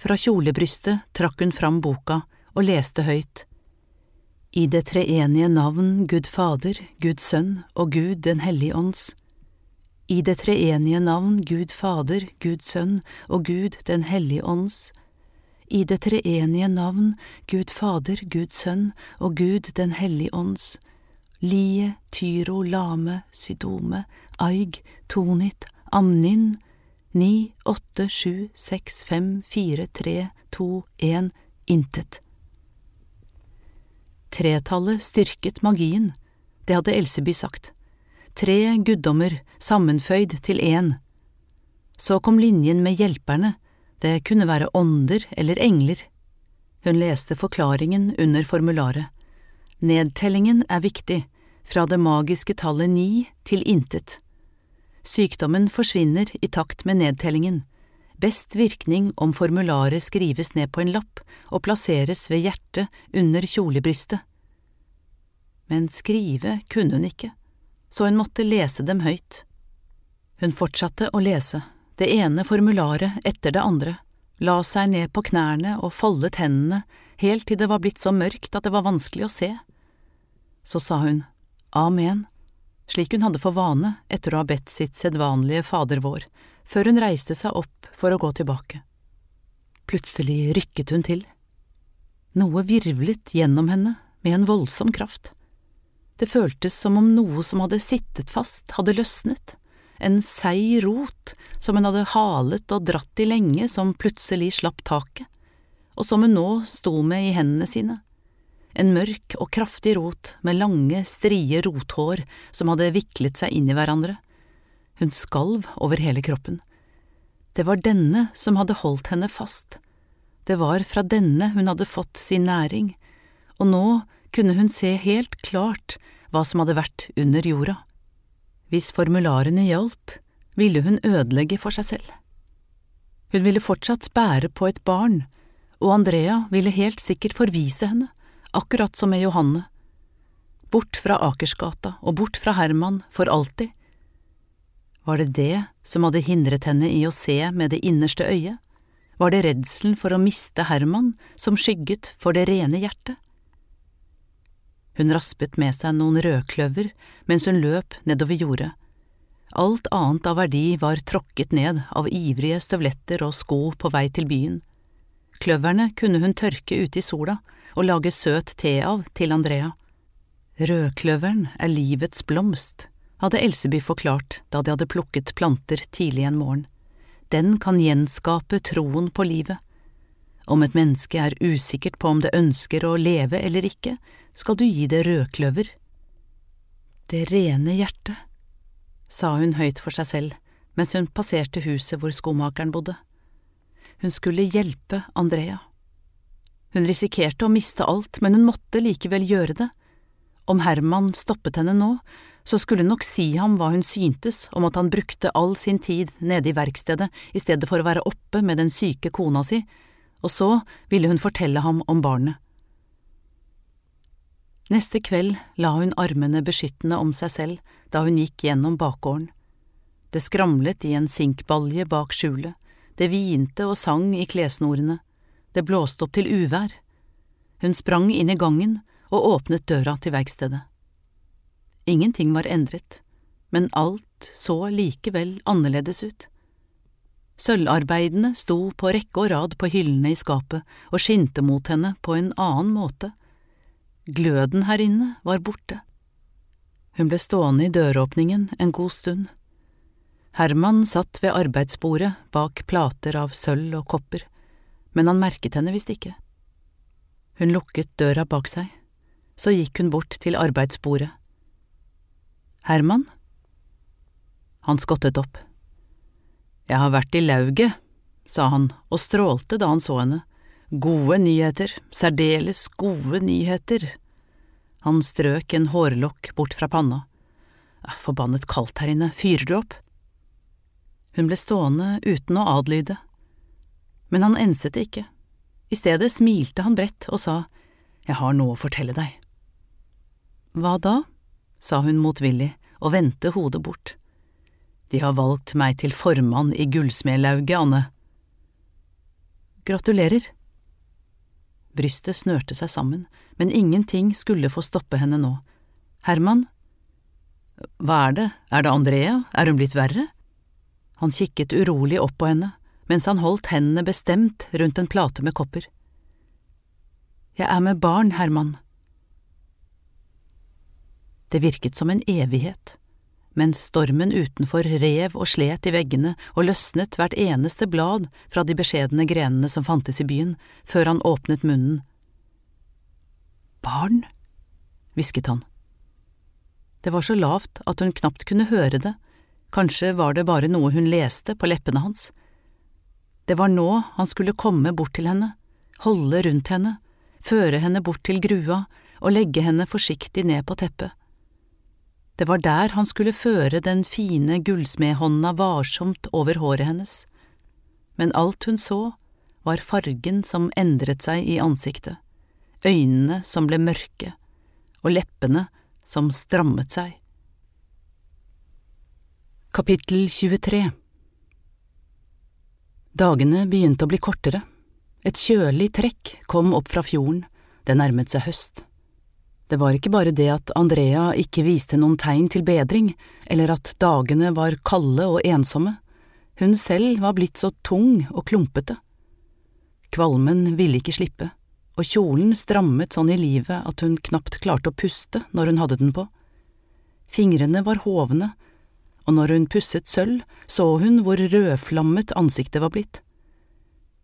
Fra kjolebrystet trakk hun fram boka og leste høyt. I det treenige navn Gud Fader, Gud Sønn og Gud Den hellige ånds. I det treenige navn Gud Fader, Gud Sønn og Gud Den hellige ånds i det treenige navn, Gud Fader, Gud Sønn og Gud Den hellige ånds, Lie, Tyro, Lame, Sydome, Aig, Tonit, Amnin, ni, åtte, sju, seks, fem, fire, tre, to, én, intet. Tretallet styrket magien, det hadde Elseby sagt. Tre guddommer sammenføyd til én. Så kom linjen med hjelperne, det kunne være ånder eller engler. Hun leste forklaringen under formularet. Nedtellingen er viktig, fra det magiske tallet ni til intet. Sykdommen forsvinner i takt med nedtellingen. Best virkning om formularet skrives ned på en lapp og plasseres ved hjertet under kjolebrystet. Men skrive kunne hun ikke, så hun måtte lese dem høyt. Hun fortsatte å lese det ene formularet etter det andre, la seg ned på knærne og foldet hendene helt til det var blitt så mørkt at det var vanskelig å se. Så sa hun amen, slik hun hadde for vane etter å ha bedt sitt sedvanlige Fader vår, før hun reiste seg opp for å gå tilbake. Plutselig rykket hun til. Noe virvlet gjennom henne med en voldsom kraft. Det føltes som om noe som hadde sittet fast, hadde løsnet en seig rot som hun hadde halet og dratt i lenge, som plutselig slapp taket, og som hun nå sto med i hendene sine. En mørk og kraftig rot med lange, strie rothår som hadde viklet seg inn i hverandre. Hun skalv over hele kroppen. Det var denne som hadde holdt henne fast. Det var fra denne hun hadde fått sin næring, og nå kunne hun se helt klart hva som hadde vært under jorda. Hvis formularene hjalp, ville hun ødelegge for seg selv. Hun ville fortsatt bære på et barn, og Andrea ville helt sikkert forvise henne, akkurat som med Johanne. Bort fra Akersgata og bort fra Herman for alltid. Var det det som hadde hindret henne i å se med det innerste øyet? Var det redselen for å miste Herman som skygget for det rene hjertet? Hun raspet med seg noen rødkløver mens hun løp nedover jordet. Alt annet av verdi var tråkket ned av ivrige støvletter og sko på vei til byen. Kløverne kunne hun tørke ute i sola og lage søt te av til Andrea. Rødkløveren er livets blomst, hadde Elseby forklart da de hadde plukket planter tidlig en morgen. Den kan gjenskape troen på livet. Om et menneske er usikkert på om det ønsker å leve eller ikke, skal du gi det rødkløver. Det rene hjertet, sa hun høyt for seg selv mens hun passerte huset hvor skomakeren bodde. Hun skulle hjelpe Andrea. Hun risikerte å miste alt, men hun måtte likevel gjøre det. Om Herman stoppet henne nå, så skulle hun nok si ham hva hun syntes om at han brukte all sin tid nede i verkstedet i stedet for å være oppe med den syke kona si, og så ville hun fortelle ham om barnet. Neste kveld la hun armene beskyttende om seg selv da hun gikk gjennom bakgården. Det skramlet i en sinkbalje bak skjulet, det hvinte og sang i klessnorene, det blåste opp til uvær. Hun sprang inn i gangen og åpnet døra til verkstedet. Ingenting var endret, men alt så likevel annerledes ut. Sølvarbeidene sto på rekke og rad på hyllene i skapet og skinte mot henne på en annen måte Gløden her inne var borte. Hun ble stående i døråpningen en god stund. Herman satt ved arbeidsbordet bak plater av sølv og kopper, men han merket henne visst ikke. Hun lukket døra bak seg, så gikk hun bort til arbeidsbordet. Herman? Han skottet opp. Jeg har vært i lauget, sa han og strålte da han så henne. Gode nyheter, særdeles gode nyheter. Han strøk en hårlokk bort fra panna. Forbannet kaldt her inne, fyrer du opp? Hun ble stående uten å adlyde, men han enset det ikke. I stedet smilte han bredt og sa, Jeg har noe å fortelle deg. Hva da? sa hun motvillig og vendte hodet bort. De har valgt meg til formann i Gullsmedlauget, Anne. Gratulerer. Brystet snørte seg sammen, men ingenting skulle få stoppe henne nå. Herman? Hva er det, er det Andrea, er hun blitt verre? Han kikket urolig opp på henne, mens han holdt hendene bestemt rundt en plate med kopper. Jeg er med barn, Herman. Det virket som en evighet mens stormen utenfor rev og slet i veggene og løsnet hvert eneste blad fra de beskjedne grenene som fantes i byen, før han åpnet munnen. Barn? hvisket han. Det var så lavt at hun knapt kunne høre det, kanskje var det bare noe hun leste på leppene hans. Det var nå han skulle komme bort til henne, holde rundt henne, føre henne bort til grua og legge henne forsiktig ned på teppet. Det var der han skulle føre den fine gullsmedhånda varsomt over håret hennes, men alt hun så, var fargen som endret seg i ansiktet, øynene som ble mørke, og leppene som strammet seg. Kapittel 23 Dagene begynte å bli kortere. Et kjølig trekk kom opp fra fjorden, det nærmet seg høst. Det var ikke bare det at Andrea ikke viste noen tegn til bedring, eller at dagene var kalde og ensomme, hun selv var blitt så tung og klumpete. Kvalmen ville ikke slippe, og kjolen strammet sånn i livet at hun knapt klarte å puste når hun hadde den på. Fingrene var hovne, og når hun pusset sølv, så hun hvor rødflammet ansiktet var blitt.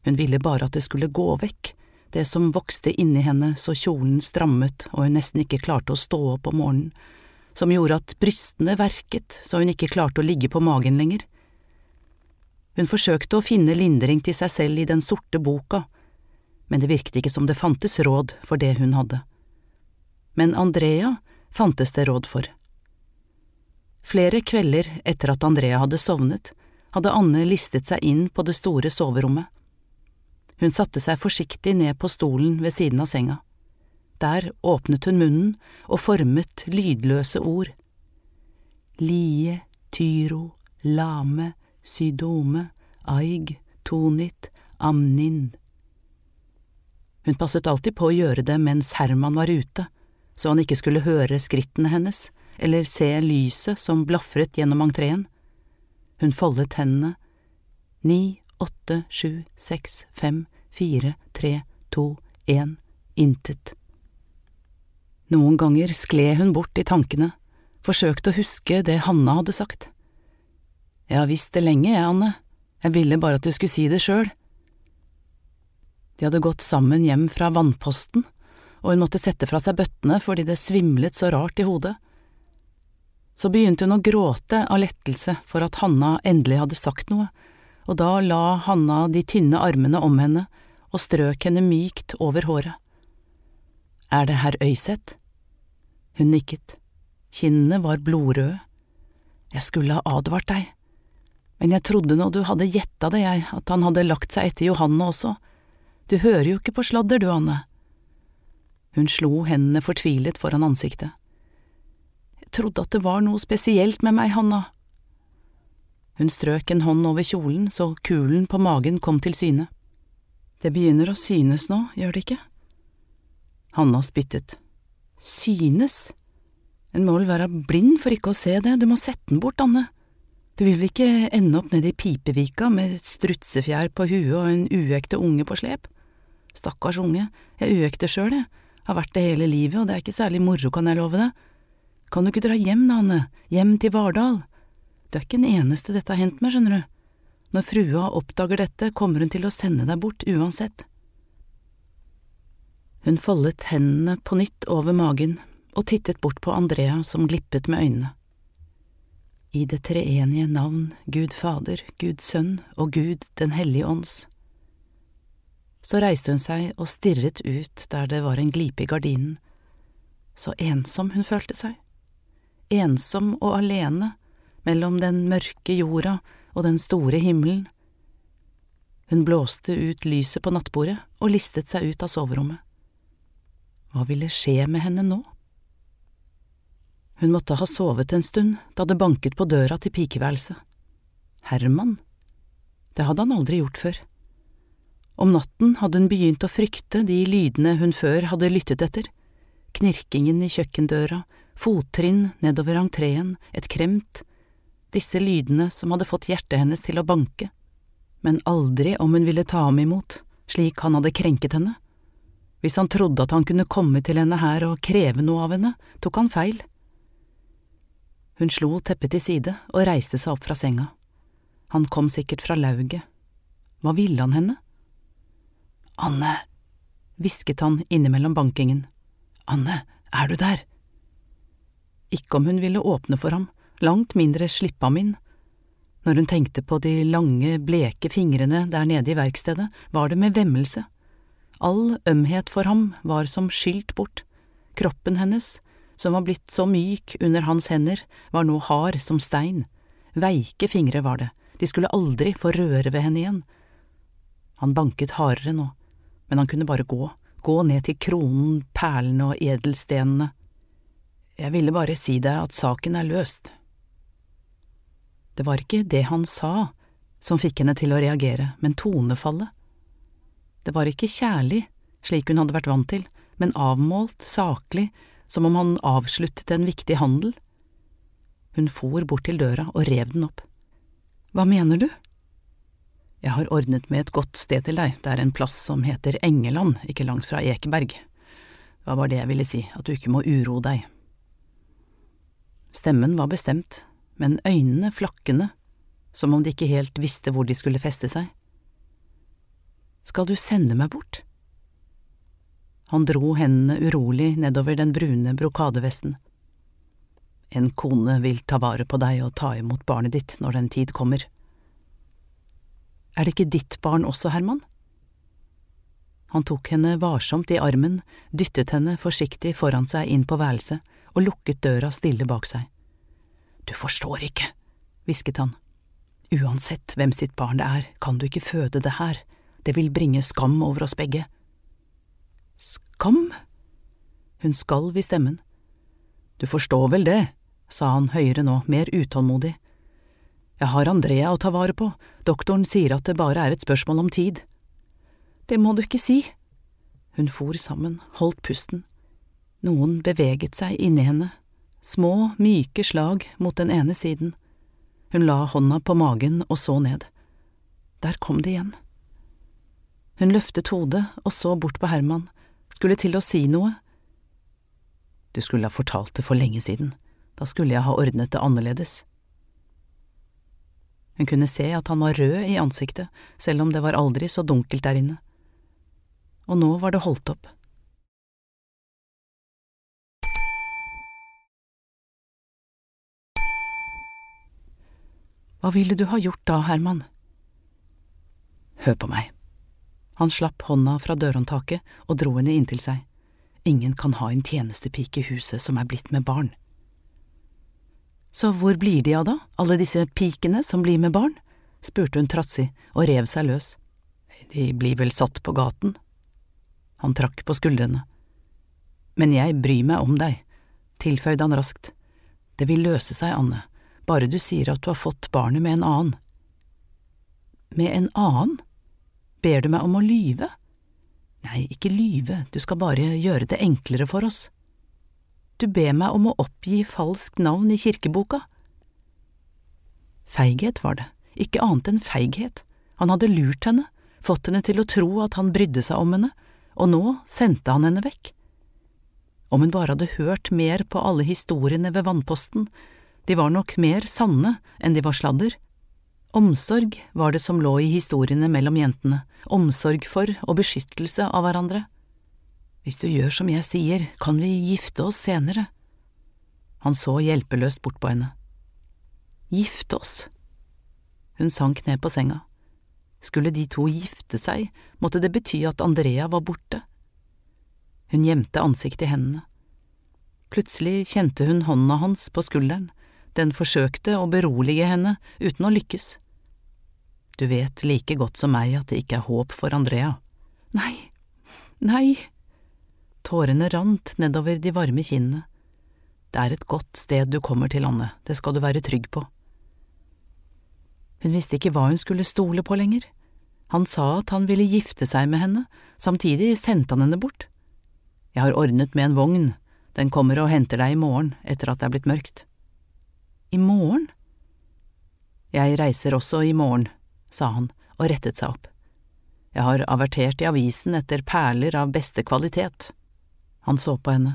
Hun ville bare at det skulle gå vekk, det som vokste inni henne så kjolen strammet og hun nesten ikke klarte å stå opp om morgenen, som gjorde at brystene verket så hun ikke klarte å ligge på magen lenger. Hun forsøkte å finne lindring til seg selv i den sorte boka, men det virket ikke som det fantes råd for det hun hadde. Men Andrea fantes det råd for. Flere kvelder etter at Andrea hadde sovnet, hadde Anne listet seg inn på det store soverommet. Hun satte seg forsiktig ned på stolen ved siden av senga. Der åpnet hun munnen og formet lydløse ord. Lie, tyro, lame, sydome, aig, tonit, amnin. Hun passet alltid på å gjøre det mens Herman var ute, så han ikke skulle høre skrittene hennes eller se lyset som blafret gjennom entreen. Hun foldet hendene. Ni, åtte, sju, seks, fem, fire, tre, to, én, intet. Noen ganger skled hun bort i tankene, forsøkte å huske det Hanna hadde sagt. Jeg har visst det lenge, jeg, Anne, jeg ville bare at du skulle si det sjøl. De hadde gått sammen hjem fra vannposten, og hun måtte sette fra seg bøttene fordi det svimlet så rart i hodet. Så begynte hun å gråte av lettelse for at Hanna endelig hadde sagt noe, og da la Hanna de tynne armene om henne og strøk henne mykt over håret. Er det herr Øyseth? Hun nikket. Kinnene var blodrøde. Jeg skulle ha advart deg, men jeg trodde nå du hadde gjetta det, jeg, at han hadde lagt seg etter Johanne også, du hører jo ikke på sladder, du, Anne. Hun slo hendene fortvilet foran ansiktet. Trodde at det var noe spesielt med meg, Hanna. Hun strøk en hånd over kjolen så kulen på magen kom til syne. Det begynner å synes nå, gjør det ikke? Hanna spyttet. Synes? En må vel være blind for ikke å se det, du må sette den bort, Anne. Du vil vel ikke ende opp nede i Pipevika med strutsefjær på huet og en uekte unge på slep? Stakkars unge, jeg er uekte sjøl, jeg, har vært det hele livet, og det er ikke særlig moro, kan jeg love deg. Kan du ikke dra hjem, da, Anne, hjem til Vardal? Du er ikke den eneste dette har hendt med, skjønner du. Når frua oppdager dette, kommer hun til å sende deg bort uansett. Hun foldet hendene på nytt over magen og tittet bort på Andrea som glippet med øynene. I det treenige navn Gud Fader, Gud Sønn og Gud Den hellige ånds så reiste hun seg og stirret ut der det var en glipe i gardinen. Så ensom hun følte seg. Ensom og alene mellom den mørke jorda og den store himmelen. Hun blåste ut lyset på nattbordet og listet seg ut av soverommet. Hva ville skje med henne nå? Hun måtte ha sovet en stund da det banket på døra til pikeværelset. Herman? Det hadde han aldri gjort før. Om natten hadde hun begynt å frykte de lydene hun før hadde lyttet etter, knirkingen i kjøkkendøra, fottrinn nedover entreen, et kremt, disse lydene som hadde fått hjertet hennes til å banke, men aldri om hun ville ta ham imot, slik han hadde krenket henne. Hvis han trodde at han kunne komme til henne her og kreve noe av henne, tok han feil. Hun slo teppet til side og reiste seg opp fra senga. Han kom sikkert fra lauget. Hva ville han henne? Anne, hvisket han innimellom bankingen. Anne, er du der? Ikke om hun ville åpne for ham, langt mindre slippe ham inn. Når hun tenkte på de lange, bleke fingrene der nede i verkstedet, var det med vemmelse. All ømhet for ham var som skylt bort. Kroppen hennes, som var blitt så myk under hans hender, var nå hard som stein. Veike fingre var det, de skulle aldri få røre ved henne igjen. Han banket hardere nå men han kunne bare gå, gå ned til kronen, perlene og edelstenene. Jeg ville bare si deg at saken er løst. Det var ikke det han sa som fikk henne til å reagere, men tonefallet. Det var ikke kjærlig, slik hun hadde vært vant til, men avmålt, saklig, som om han avsluttet en viktig handel. Hun for bort til døra og rev den opp. Hva mener du? Jeg har ordnet med et godt sted til deg, det er en plass som heter Engeland, ikke langt fra Ekeberg. Det var bare det jeg ville si, at du ikke må uroe deg. Stemmen var bestemt, men øynene flakkende, som om de ikke helt visste hvor de skulle feste seg. Skal du sende meg bort? Han dro hendene urolig nedover den brune brokadevesten. En kone vil ta vare på deg og ta imot barnet ditt når den tid kommer. Er det ikke ditt barn også, Herman? Han tok henne varsomt i armen, dyttet henne forsiktig foran seg inn på værelset og lukket døra stille bak seg. Du forstår ikke, hvisket han. Uansett hvem sitt barn det er, kan du ikke føde det her, det vil bringe skam over oss begge. Skam? Hun skalv i stemmen. Du forstår vel det, sa han høyere nå, mer utålmodig. Jeg har Andrea å ta vare på, doktoren sier at det bare er et spørsmål om tid. Det må du ikke si. Hun for sammen, holdt pusten. Noen beveget seg inni henne, små, myke slag mot den ene siden. Hun la hånda på magen og så ned. Der kom det igjen. Hun løftet hodet og så bort på Herman, skulle til å si noe. Du skulle ha fortalt det for lenge siden, da skulle jeg ha ordnet det annerledes. Hun kunne se at han var rød i ansiktet, selv om det var aldri så dunkelt der inne. Og nå var det holdt opp. Hva ville du ha gjort da, Herman? Hør på meg. Han slapp hånda fra dørhåndtaket og dro henne inntil seg. Ingen kan ha en tjenestepike i huset som er blitt med barn. Så hvor blir de av da, alle disse pikene som blir med barn? spurte hun trassig og rev seg løs. De blir vel satt på gaten? Han trakk på skuldrene. Men jeg bryr meg om deg, tilføyde han raskt. Det vil løse seg, Anne, bare du sier at du har fått barnet med en annen. Med en annen? Ber du meg om å lyve? Nei, ikke lyve, du skal bare gjøre det enklere for oss. Du ber meg om å oppgi falskt navn i kirkeboka. Feighet var det, ikke annet enn feighet. Han hadde lurt henne, fått henne til å tro at han brydde seg om henne, og nå sendte han henne vekk. Om hun bare hadde hørt mer på alle historiene ved vannposten, de var nok mer sanne enn de var sladder. Omsorg var det som lå i historiene mellom jentene, omsorg for og beskyttelse av hverandre. Hvis du gjør som jeg sier, kan vi gifte oss senere. Han så hjelpeløst bort på henne. Gifte oss? Hun sank ned på senga. Skulle de to gifte seg, måtte det bety at Andrea var borte. Hun gjemte ansiktet i hendene. Plutselig kjente hun hånda hans på skulderen, den forsøkte å berolige henne uten å lykkes. Du vet like godt som meg at det ikke er håp for Andrea. Nei, nei, Tårene rant nedover de varme kinnene. Det er et godt sted du kommer til, Anne, det skal du være trygg på. Hun visste ikke hva hun skulle stole på lenger. Han sa at han ville gifte seg med henne, samtidig sendte han henne bort. Jeg har ordnet med en vogn, den kommer og henter deg i morgen etter at det er blitt mørkt. I morgen? Jeg reiser også i morgen, sa han og rettet seg opp. Jeg har avertert i avisen etter perler av beste kvalitet. Han så på henne.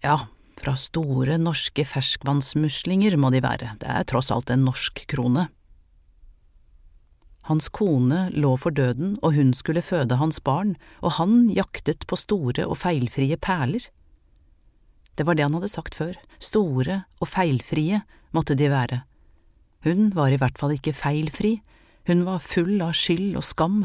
Ja, fra store norske ferskvannsmuslinger må de være, det er tross alt en norsk krone. Hans kone lå for døden, og hun skulle føde hans barn, og han jaktet på store og feilfrie perler. Det var det han hadde sagt før, store og feilfrie måtte de være. Hun var i hvert fall ikke feilfri, hun var full av skyld og skam,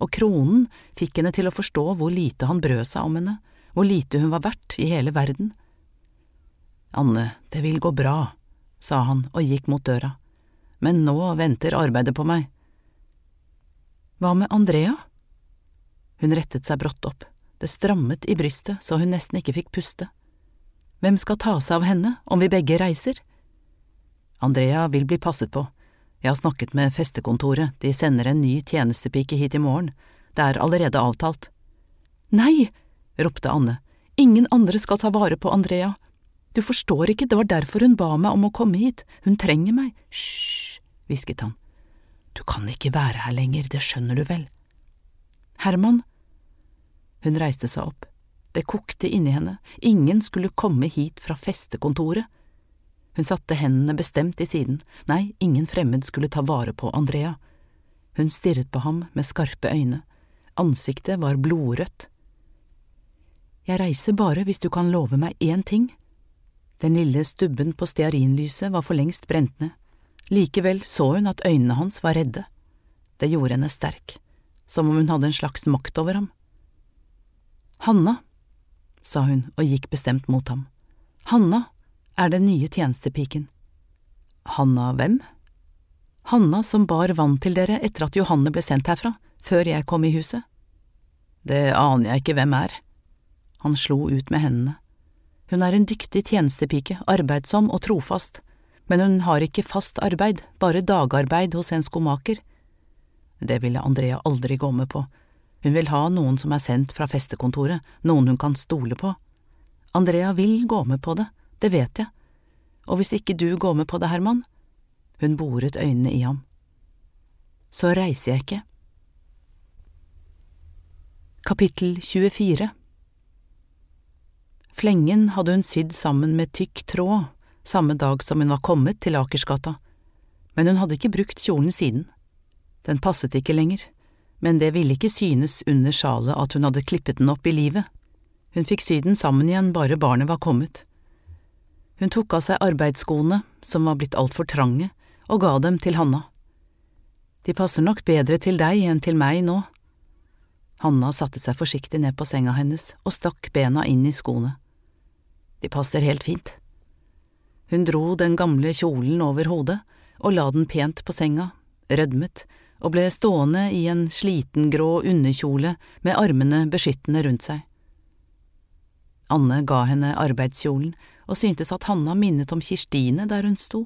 og kronen fikk henne til å forstå hvor lite han brød seg om henne, hvor lite hun var verdt i hele verden. Anne, det vil gå bra, sa han og gikk mot døra, men nå venter arbeidet på meg. Hva med Andrea? Hun rettet seg brått opp, det strammet i brystet så hun nesten ikke fikk puste. Hvem skal ta seg av henne om vi begge reiser? Andrea vil bli passet på, jeg har snakket med festekontoret, de sender en ny tjenestepike hit i morgen, det er allerede avtalt. Nei, ropte Anne, ingen andre skal ta vare på Andrea. Du forstår ikke, det var derfor hun ba meg om å komme hit, hun trenger meg. Hysj, hvisket han. Du kan ikke være her lenger, det skjønner du vel. Herman. Hun reiste seg opp. Det kokte inni henne, ingen skulle komme hit fra festekontoret. Hun satte hendene bestemt i siden, nei, ingen fremmed skulle ta vare på Andrea. Hun stirret på ham med skarpe øyne, ansiktet var blodrødt. Jeg reiser bare hvis du kan love meg én ting. Den lille stubben på stearinlyset var for lengst brent ned. Likevel så hun at øynene hans var redde. Det gjorde henne sterk, som om hun hadde en slags makt over ham. Hanna, sa hun og gikk bestemt mot ham. Hanna er den nye tjenestepiken. Hanna hvem? Hanna som bar vann til dere etter at Johanne ble sendt herfra, før jeg kom i huset. Det aner jeg ikke hvem er. Han slo ut med hendene. Hun er en dyktig tjenestepike, arbeidsom og trofast, men hun har ikke fast arbeid, bare dagarbeid hos en skomaker. Det ville Andrea aldri gå med på. Hun vil ha noen som er sendt fra festekontoret, noen hun kan stole på. Andrea vil gå med på det, det vet jeg. Og hvis ikke du går med på det, Herman? Hun boret øynene i ham. Så reiser jeg ikke. Kapittel 24 Flengen hadde hun sydd sammen med tykk tråd samme dag som hun var kommet til Akersgata, men hun hadde ikke brukt kjolen siden. Den passet ikke lenger, men det ville ikke synes under sjalet at hun hadde klippet den opp i livet. Hun fikk sy den sammen igjen bare barnet var kommet. Hun tok av seg arbeidsskoene, som var blitt altfor trange, og ga dem til Hanna. De passer nok bedre til deg enn til meg nå. Hanna satte seg forsiktig ned på senga hennes og stakk bena inn i skoene. De passer helt fint. Hun dro den gamle kjolen over hodet og la den pent på senga, rødmet, og ble stående i en sliten grå underkjole med armene beskyttende rundt seg. Anne ga henne arbeidskjolen og syntes at Hanna minnet om Kirstine der hun sto,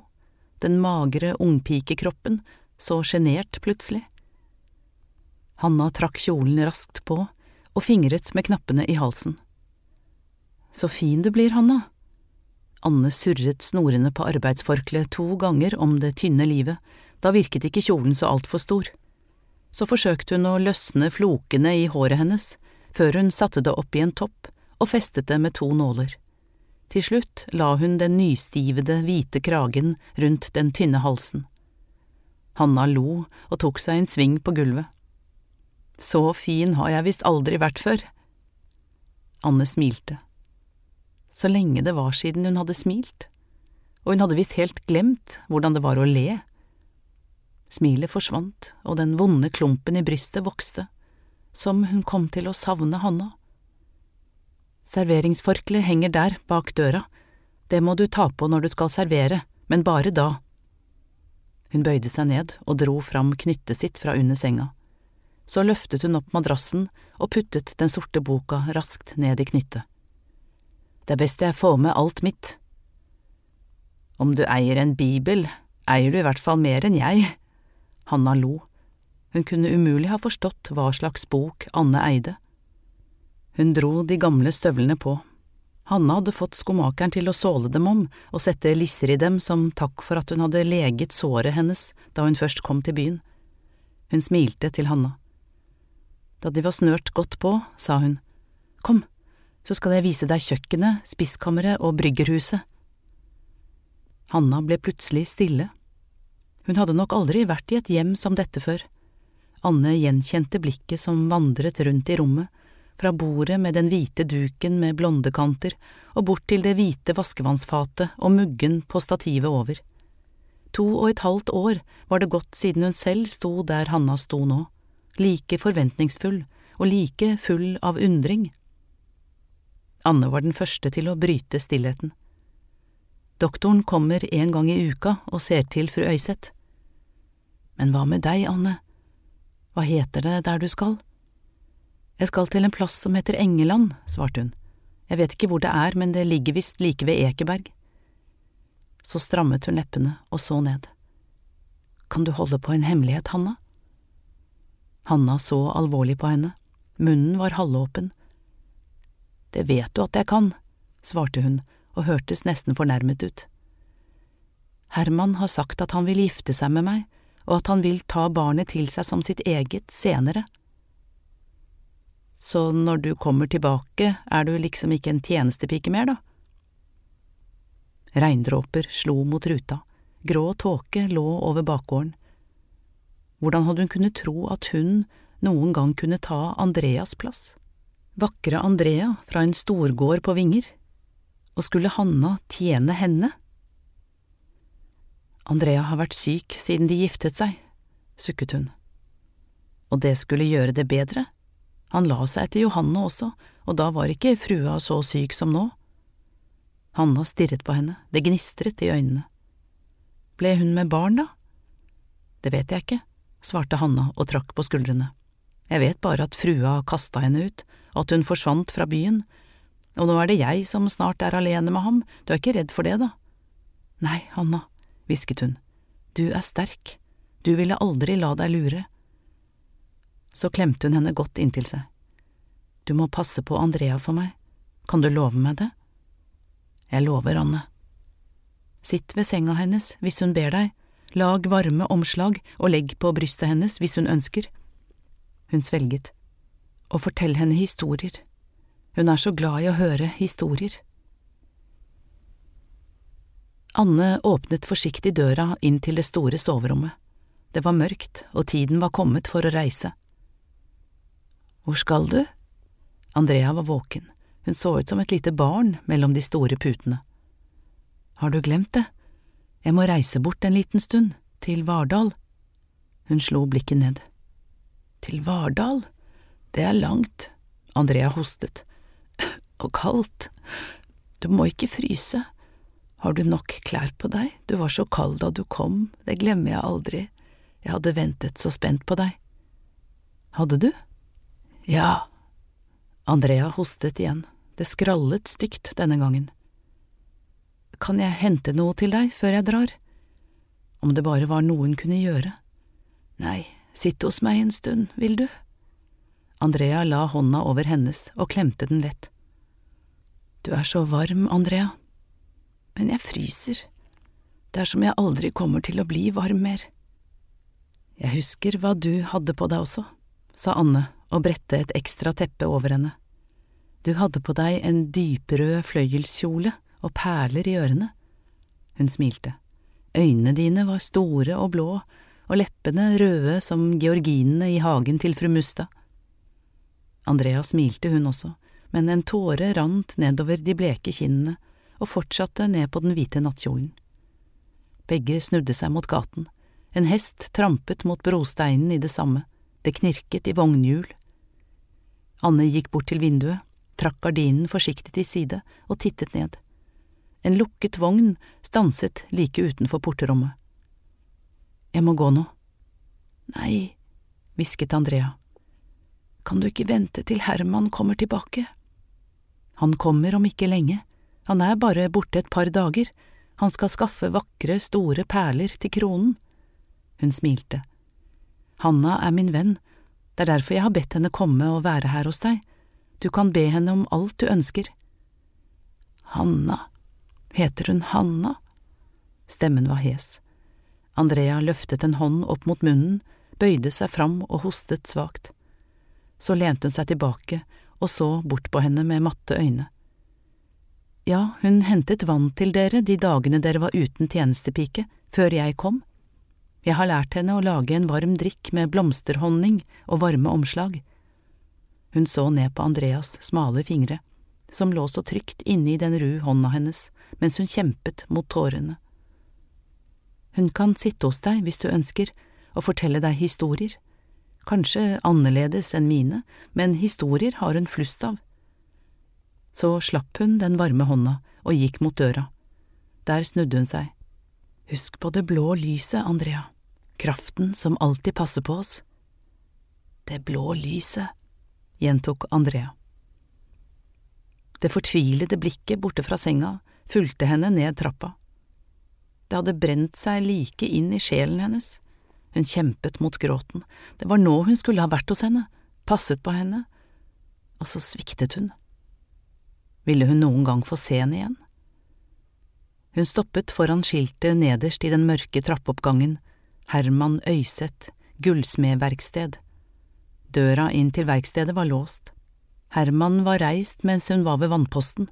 den magre ungpikekroppen, så sjenert plutselig. Hanna trakk kjolen raskt på og fingret med knappene i halsen. Så fin du blir, Hanna. Anne surret snorene på arbeidsforkleet to ganger om det tynne livet, da virket ikke kjolen så altfor stor. Så forsøkte hun å løsne flokene i håret hennes, før hun satte det opp i en topp og festet det med to nåler. Til slutt la hun den nystivede, hvite kragen rundt den tynne halsen. Hanna lo og tok seg en sving på gulvet. Så fin har jeg visst aldri vært før. Anne smilte så lenge det var siden hun hadde smilt, og hun hadde visst helt glemt hvordan det var å le. Smilet forsvant, og den vonde klumpen i brystet vokste, som hun kom til å savne Hanna. Serveringsforkleet henger der, bak døra, det må du ta på når du skal servere, men bare da. Hun bøyde seg ned og dro fram knyttet sitt fra under senga. Så løftet hun opp madrassen og puttet den sorte boka raskt ned i knyttet. Det er best jeg får med alt mitt. Om du eier en bibel, eier du i hvert fall mer enn jeg. Hanna lo. Hun kunne umulig ha forstått hva slags bok Anne eide. Hun dro de gamle støvlene på. Hanna hadde fått skomakeren til å såle dem om og sette lisser i dem som takk for at hun hadde leget såret hennes da hun først kom til byen. Hun smilte til Hanna. Da de var snørt godt på, sa hun, Kom, så skal jeg vise deg kjøkkenet, spiskammeret og bryggerhuset. Hanna ble plutselig stille. Hun hadde nok aldri vært i et hjem som dette før. Anne gjenkjente blikket som vandret rundt i rommet, fra bordet med den hvite duken med blonde kanter og bort til det hvite vaskevannsfatet og muggen på stativet over. To og et halvt år var det gått siden hun selv sto der Hanna sto nå, like forventningsfull og like full av undring. Anne var den første til å bryte stillheten. Doktoren kommer en gang i uka og ser til fru Øyseth. Men hva med deg, Anne, hva heter det der du skal? Jeg skal til en plass som heter Engeland, svarte hun, jeg vet ikke hvor det er, men det ligger visst like ved Ekeberg. Så strammet hun leppene og så ned. Kan du holde på en hemmelighet, Hanna? Hanna så alvorlig på henne, munnen var halvåpen det vet du at jeg kan, svarte hun og hørtes nesten fornærmet ut. Herman har sagt at han vil gifte seg med meg, og at han vil ta barnet til seg som sitt eget senere. Så når du kommer tilbake, er du liksom ikke en tjenestepike mer, da? Regndråper slo mot ruta, grå tåke lå over bakgården. Hvordan hadde hun kunnet tro at hun noen gang kunne ta Andreas plass? Vakre Andrea fra en storgård på Vinger? Og skulle Hanna tjene henne? Andrea har vært syk siden de giftet seg, sukket hun. Og det skulle gjøre det bedre? Han la seg etter Johanne også, og da var ikke frua så syk som nå. Hanna stirret på henne, det gnistret i øynene. Ble hun med barn, da? Det vet jeg ikke, svarte Hanna og trakk på skuldrene. Jeg vet bare at frua kasta henne ut, at hun forsvant fra byen, og nå er det jeg som snart er alene med ham, du er ikke redd for det, da? Nei, Hanna, hvisket hun, du er sterk, du ville aldri la deg lure. Så klemte hun henne godt inntil seg. Du må passe på Andrea for meg, kan du love meg det? Jeg lover, Anne. Sitt ved senga hennes hvis hun ber deg, lag varme omslag og legg på brystet hennes hvis hun ønsker. Hun svelget. Og fortell henne historier. Hun er så glad i å høre historier. Anne åpnet forsiktig døra inn til det store soverommet. Det var mørkt, og tiden var kommet for å reise. Hvor skal du? Andrea var våken, hun så ut som et lite barn mellom de store putene. Har du glemt det? Jeg må reise bort en liten stund, til Vardal. Hun slo blikket ned. Til Vardal? Det er langt. Andrea hostet. Og kaldt. Du må ikke fryse. Har du nok klær på deg? Du var så kald da du kom, det glemmer jeg aldri. Jeg hadde ventet så spent på deg. Hadde du? Ja. Andrea hostet igjen, det skrallet stygt denne gangen. Kan jeg hente noe til deg før jeg drar? Om det bare var noe hun kunne gjøre. Nei, sitt hos meg en stund, vil du? Andrea la hånda over hennes og klemte den lett. Du er så varm, Andrea men jeg fryser. Det er som jeg aldri kommer til å bli varm mer. Jeg husker hva du hadde på deg også, sa Anne og bredte et ekstra teppe over henne. Du hadde på deg en dyprød fløyelskjole og perler i ørene. Hun smilte. Øynene dine var store og blå, og leppene røde som georginene i hagen til fru Musta. Andrea smilte hun også, men en tåre rant nedover de bleke kinnene og fortsatte ned på den hvite nattkjolen. Begge snudde seg mot gaten, en hest trampet mot brosteinen i det samme, det knirket i vognhjul. Anne gikk bort til vinduet, trakk gardinen forsiktig til side og tittet ned. En lukket vogn stanset like utenfor porterommet. Jeg må gå nå. Nei, hvisket Andrea. Kan du ikke vente til Herman kommer tilbake? Han kommer om ikke lenge, han er bare borte et par dager, han skal skaffe vakre, store perler til kronen. Hun smilte. Hanna er min venn, det er derfor jeg har bedt henne komme og være her hos deg, du kan be henne om alt du ønsker. Hanna, heter hun Hanna? Stemmen var hes. Andrea løftet en hånd opp mot munnen, bøyde seg fram og hostet svakt. Så lente hun seg tilbake og så bort på henne med matte øyne. Ja, hun hentet vann til dere de dagene dere var uten tjenestepike, før jeg kom. Jeg har lært henne å lage en varm drikk med blomsterhonning og varme omslag. Hun så ned på Andreas smale fingre, som lå så trygt inne i den ru hånda hennes mens hun kjempet mot tårene. Hun kan sitte hos deg hvis du ønsker, og fortelle deg historier. Kanskje annerledes enn mine, men historier har hun flust av så slapp hun den varme hånda og gikk mot døra. Der snudde hun seg. Husk på det blå lyset, Andrea, kraften som alltid passer på oss. Det blå lyset, gjentok Andrea. Det fortvilede blikket borte fra senga fulgte henne ned trappa. Det hadde brent seg like inn i sjelen hennes. Hun kjempet mot gråten, det var nå hun skulle ha vært hos henne, passet på henne, og så sviktet hun. Ville hun noen gang få se henne igjen? Hun stoppet foran skiltet nederst i den mørke trappeoppgangen, Herman Øyseth, gullsmedverksted. Døra inn til verkstedet var låst. Herman var reist mens hun var ved vannposten.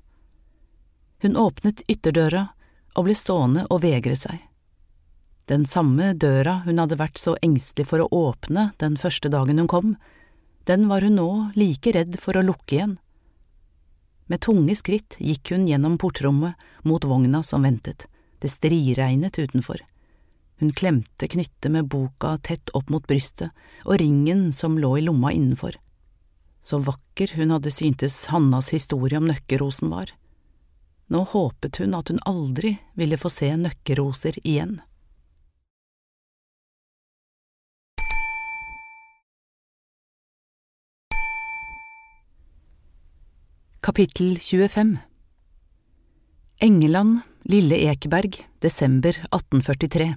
Hun åpnet ytterdøra og ble stående og vegre seg. Den samme døra hun hadde vært så engstelig for å åpne den første dagen hun kom, den var hun nå like redd for å lukke igjen. Med tunge skritt gikk hun gjennom portrommet mot vogna som ventet, det striregnet utenfor. Hun klemte knyttet med boka tett opp mot brystet og ringen som lå i lomma innenfor. Så vakker hun hadde syntes Hannas historie om nøkkerosen var. Nå håpet hun at hun aldri ville få se nøkkeroser igjen. Kapittel 25 Engeland, Lille Ekeberg, desember 1843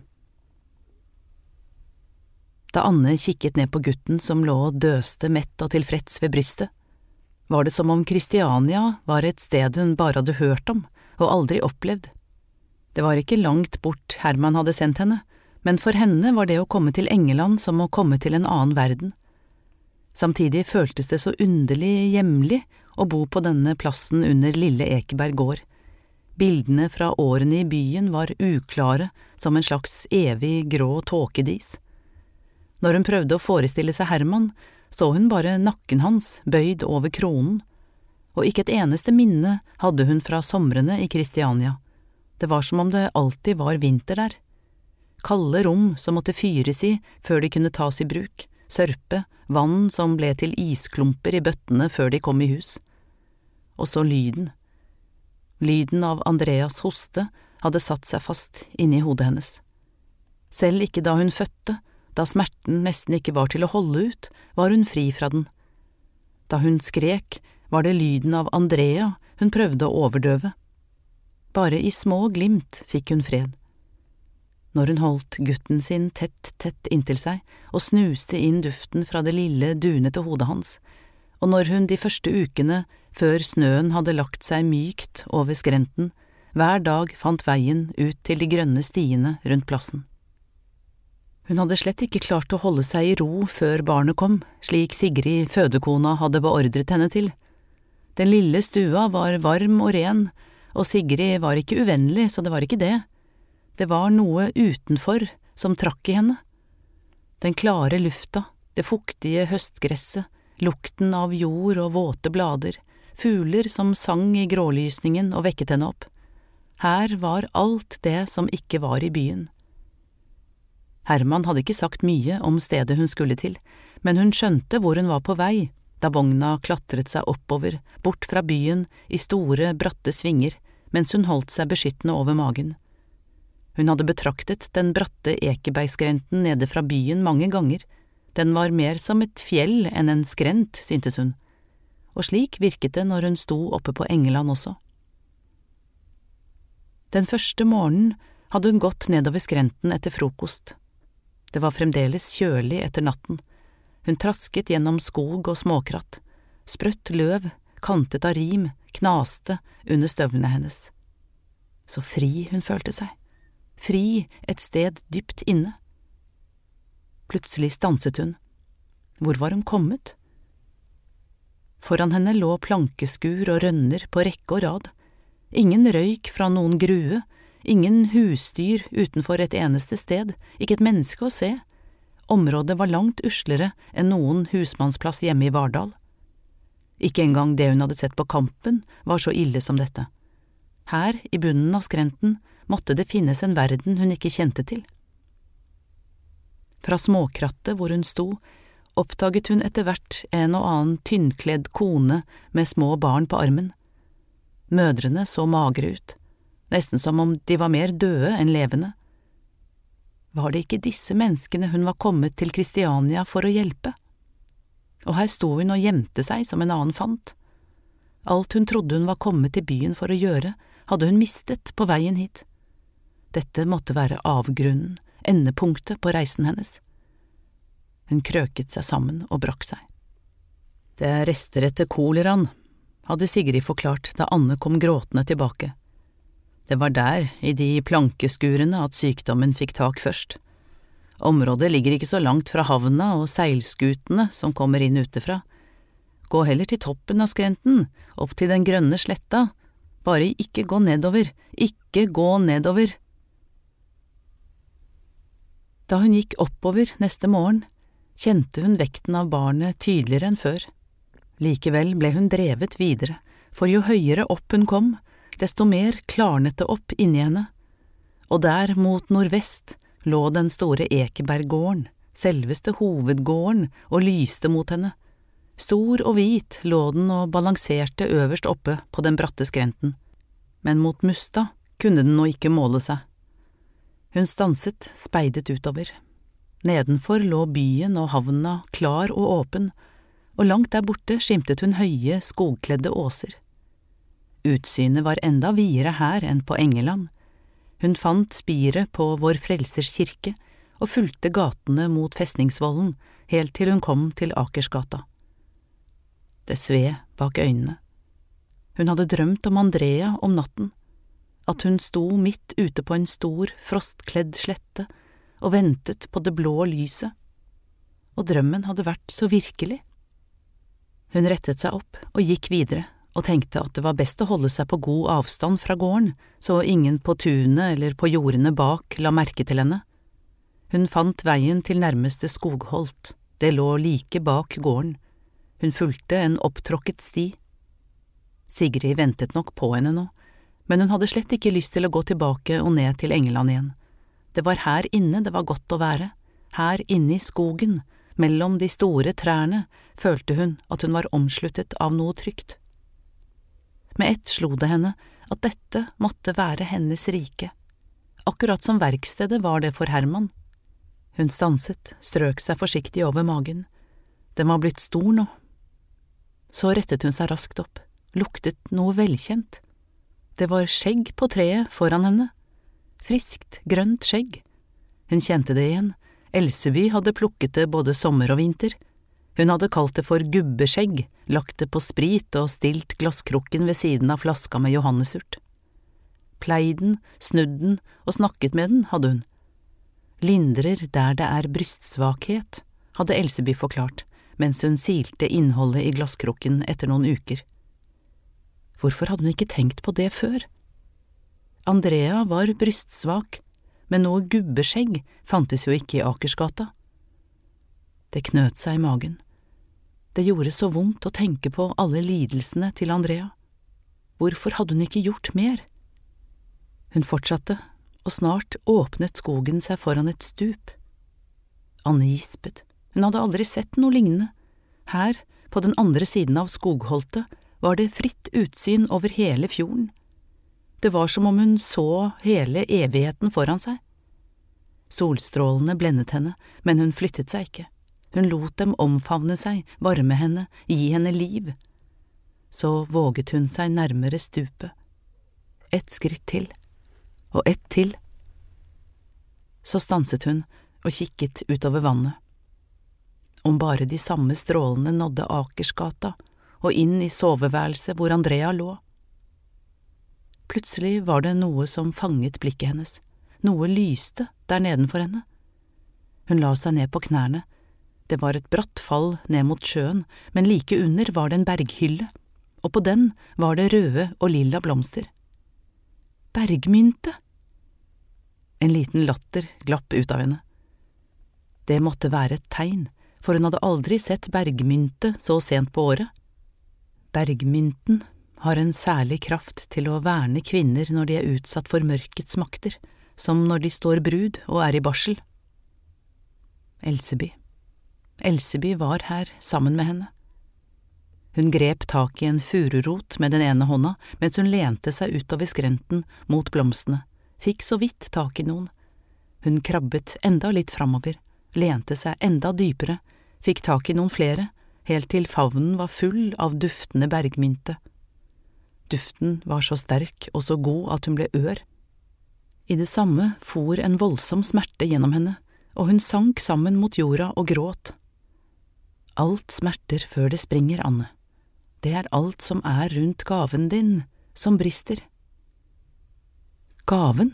Da Anne kikket ned på gutten som lå og døste mett og tilfreds ved brystet, var det som om Kristiania var et sted hun bare hadde hørt om og aldri opplevd. Det var ikke langt bort Herman hadde sendt henne, men for henne var det å komme til Engeland som å komme til en annen verden. Samtidig føltes det så underlig hjemlig å bo på denne plassen under Lille Ekeberg gård. Bildene fra årene i byen var uklare som en slags evig grå tåkedis. Når hun prøvde å forestille seg Herman, så hun bare nakken hans bøyd over kronen, og ikke et eneste minne hadde hun fra somrene i Kristiania. Det var som om det alltid var vinter der. Kalde rom som måtte fyres i før de kunne tas i bruk, sørpe, vann som ble til isklumper i bøttene før de kom i hus. Og så lyden. Lyden av Andreas hoste hadde satt seg fast inni hodet hennes. Selv ikke da hun fødte, da smerten nesten ikke var til å holde ut, var hun fri fra den. Da hun skrek, var det lyden av Andrea hun prøvde å overdøve. Bare i små glimt fikk hun fred når hun holdt gutten sin tett, tett inntil seg og snuste inn duften fra det lille, dunete hodet hans, og når hun de første ukene, før snøen hadde lagt seg mykt over skrenten, hver dag fant veien ut til de grønne stiene rundt plassen. Hun hadde slett ikke klart å holde seg i ro før barnet kom, slik Sigrid, fødekona, hadde beordret henne til. Den lille stua var varm og ren, og Sigrid var ikke uvennlig, så det var ikke det det var noe utenfor som trakk i henne. Den klare lufta, det fuktige høstgresset, lukten av jord og våte blader, fugler som sang i grålysningen og vekket henne opp. Her var alt det som ikke var i byen. Herman hadde ikke sagt mye om stedet hun skulle til, men hun skjønte hvor hun var på vei da vogna klatret seg oppover, bort fra byen i store, bratte svinger, mens hun holdt seg beskyttende over magen. Hun hadde betraktet den bratte Ekebergskrenten nede fra byen mange ganger, den var mer som et fjell enn en skrent, syntes hun, og slik virket det når hun sto oppe på Engeland også. Den første morgenen hadde hun gått nedover skrenten etter frokost. Det var fremdeles kjølig etter natten. Hun trasket gjennom skog og småkratt. Sprøtt løv, kantet av rim, knaste under støvlene hennes. Så fri hun følte seg fri et sted dypt inne. Plutselig stanset hun. Hvor var hun kommet? Foran henne lå plankeskur og rønner på rekke og rad, ingen røyk fra noen grue, ingen husdyr utenfor et eneste sted, ikke et menneske å se, området var langt uslere enn noen husmannsplass hjemme i Vardal. Ikke engang det hun hadde sett på Kampen var så ille som dette. Her, i bunnen av skrenten, måtte det finnes en verden hun ikke kjente til. Fra småkrattet hvor hun sto, oppdaget hun etter hvert en og annen tynnkledd kone med små barn på armen. Mødrene så magre ut, nesten som om de var mer døde enn levende. Var det ikke disse menneskene hun var kommet til Kristiania for å hjelpe? Og her sto hun og gjemte seg som en annen fant. Alt hun trodde hun var kommet til byen for å gjøre, hadde hun mistet på veien hit. Dette måtte være avgrunnen, endepunktet på reisen hennes. Hun krøket seg sammen og brakk seg. Det er rester etter koleraen, hadde Sigrid forklart da Anne kom gråtende tilbake. Det var der, i de plankeskurene, at sykdommen fikk tak først. Området ligger ikke så langt fra havna og seilskutene som kommer inn utefra. Gå heller til toppen av skrenten, opp til den grønne sletta, bare ikke gå nedover, ikke gå nedover. Da hun gikk oppover neste morgen, kjente hun vekten av barnet tydeligere enn før. Likevel ble hun drevet videre, for jo høyere opp hun kom, desto mer klarnet det opp inni henne, og der mot nordvest lå den store Ekeberggården, selveste hovedgården, og lyste mot henne. Stor og hvit lå den og balanserte øverst oppe på den bratte skrenten, men mot Musta kunne den nå ikke måle seg. Hun stanset, speidet utover. Nedenfor lå byen og havna klar og åpen, og langt der borte skimtet hun høye, skogkledde åser. Utsynet var enda videre her enn på Engeland. Hun fant spiret på Vår Frelsers kirke og fulgte gatene mot festningsvollen helt til hun kom til Akersgata. Det sved bak øynene. Hun hadde drømt om Andrea om natten, at hun sto midt ute på en stor, frostkledd slette og ventet på det blå lyset, og drømmen hadde vært så virkelig. Hun rettet seg opp og gikk videre og tenkte at det var best å holde seg på god avstand fra gården, så ingen på tunet eller på jordene bak la merke til henne. Hun fant veien til nærmeste skogholt, det lå like bak gården, hun fulgte en opptråkket sti. Sigrid ventet nok på henne nå, men hun hadde slett ikke lyst til å gå tilbake og ned til England igjen. Det var her inne det var godt å være, her inne i skogen, mellom de store trærne, følte hun at hun var omsluttet av noe trygt. Med ett slo det henne at dette måtte være hennes rike, akkurat som verkstedet var det for Herman. Hun stanset, strøk seg forsiktig over magen. Den var blitt stor nå. Så rettet hun seg raskt opp, luktet noe velkjent. Det var skjegg på treet foran henne. Friskt, grønt skjegg. Hun kjente det igjen, Elseby hadde plukket det både sommer og vinter. Hun hadde kalt det for gubbeskjegg, lagt det på sprit og stilt glasskrukken ved siden av flaska med johannesurt. Pleid den, snudd den og snakket med den, hadde hun. Lindrer der det er brystsvakhet, hadde Elseby forklart mens hun silte innholdet i glasskrukken etter noen uker. Hvorfor hadde hun ikke tenkt på det før? Andrea var brystsvak, men noe gubbeskjegg fantes jo ikke i Akersgata. Det knøt seg i magen. Det gjorde så vondt å tenke på alle lidelsene til Andrea. Hvorfor hadde hun ikke gjort mer? Hun fortsatte, og snart åpnet skogen seg foran et stup. Anne gispet, hun hadde aldri sett noe lignende. Her, på den andre siden av skogholtet, var det fritt utsyn over hele fjorden. Det var som om hun så hele evigheten foran seg. Solstrålene blendet henne, men hun flyttet seg ikke. Hun lot dem omfavne seg, varme henne, gi henne liv. Så våget hun seg nærmere stupet. Et skritt til, og ett til. Så stanset hun og kikket utover vannet. Om bare de samme strålene nådde Akersgata og inn i soveværelset hvor Andrea lå. Plutselig var det noe som fanget blikket hennes, noe lyste der nedenfor henne. Hun la seg ned på knærne, det var et bratt fall ned mot sjøen, men like under var det en berghylle, og på den var det røde og lilla blomster. Bergmynte! En liten latter glapp ut av henne. Det måtte være et tegn, for hun hadde aldri sett bergmynte så sent på året. Bergmynten har en særlig kraft til å verne kvinner når de er utsatt for mørkets makter, som når de står brud og er i barsel. Elseby. Elseby var her sammen med henne. Hun grep tak i en fururot med den ene hånda mens hun lente seg utover skrenten mot blomstene, fikk så vidt tak i noen. Hun krabbet enda litt framover, lente seg enda dypere, fikk tak i noen flere, helt til favnen var full av duftende bergmynte. Duften var så sterk og så god at hun ble ør. I det samme for en voldsom smerte gjennom henne, og hun sank sammen mot jorda og gråt. Alt smerter før det springer, Anne. Det er alt som er rundt gaven din, som brister. Gaven?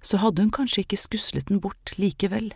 Så hadde hun kanskje ikke skuslet den bort likevel.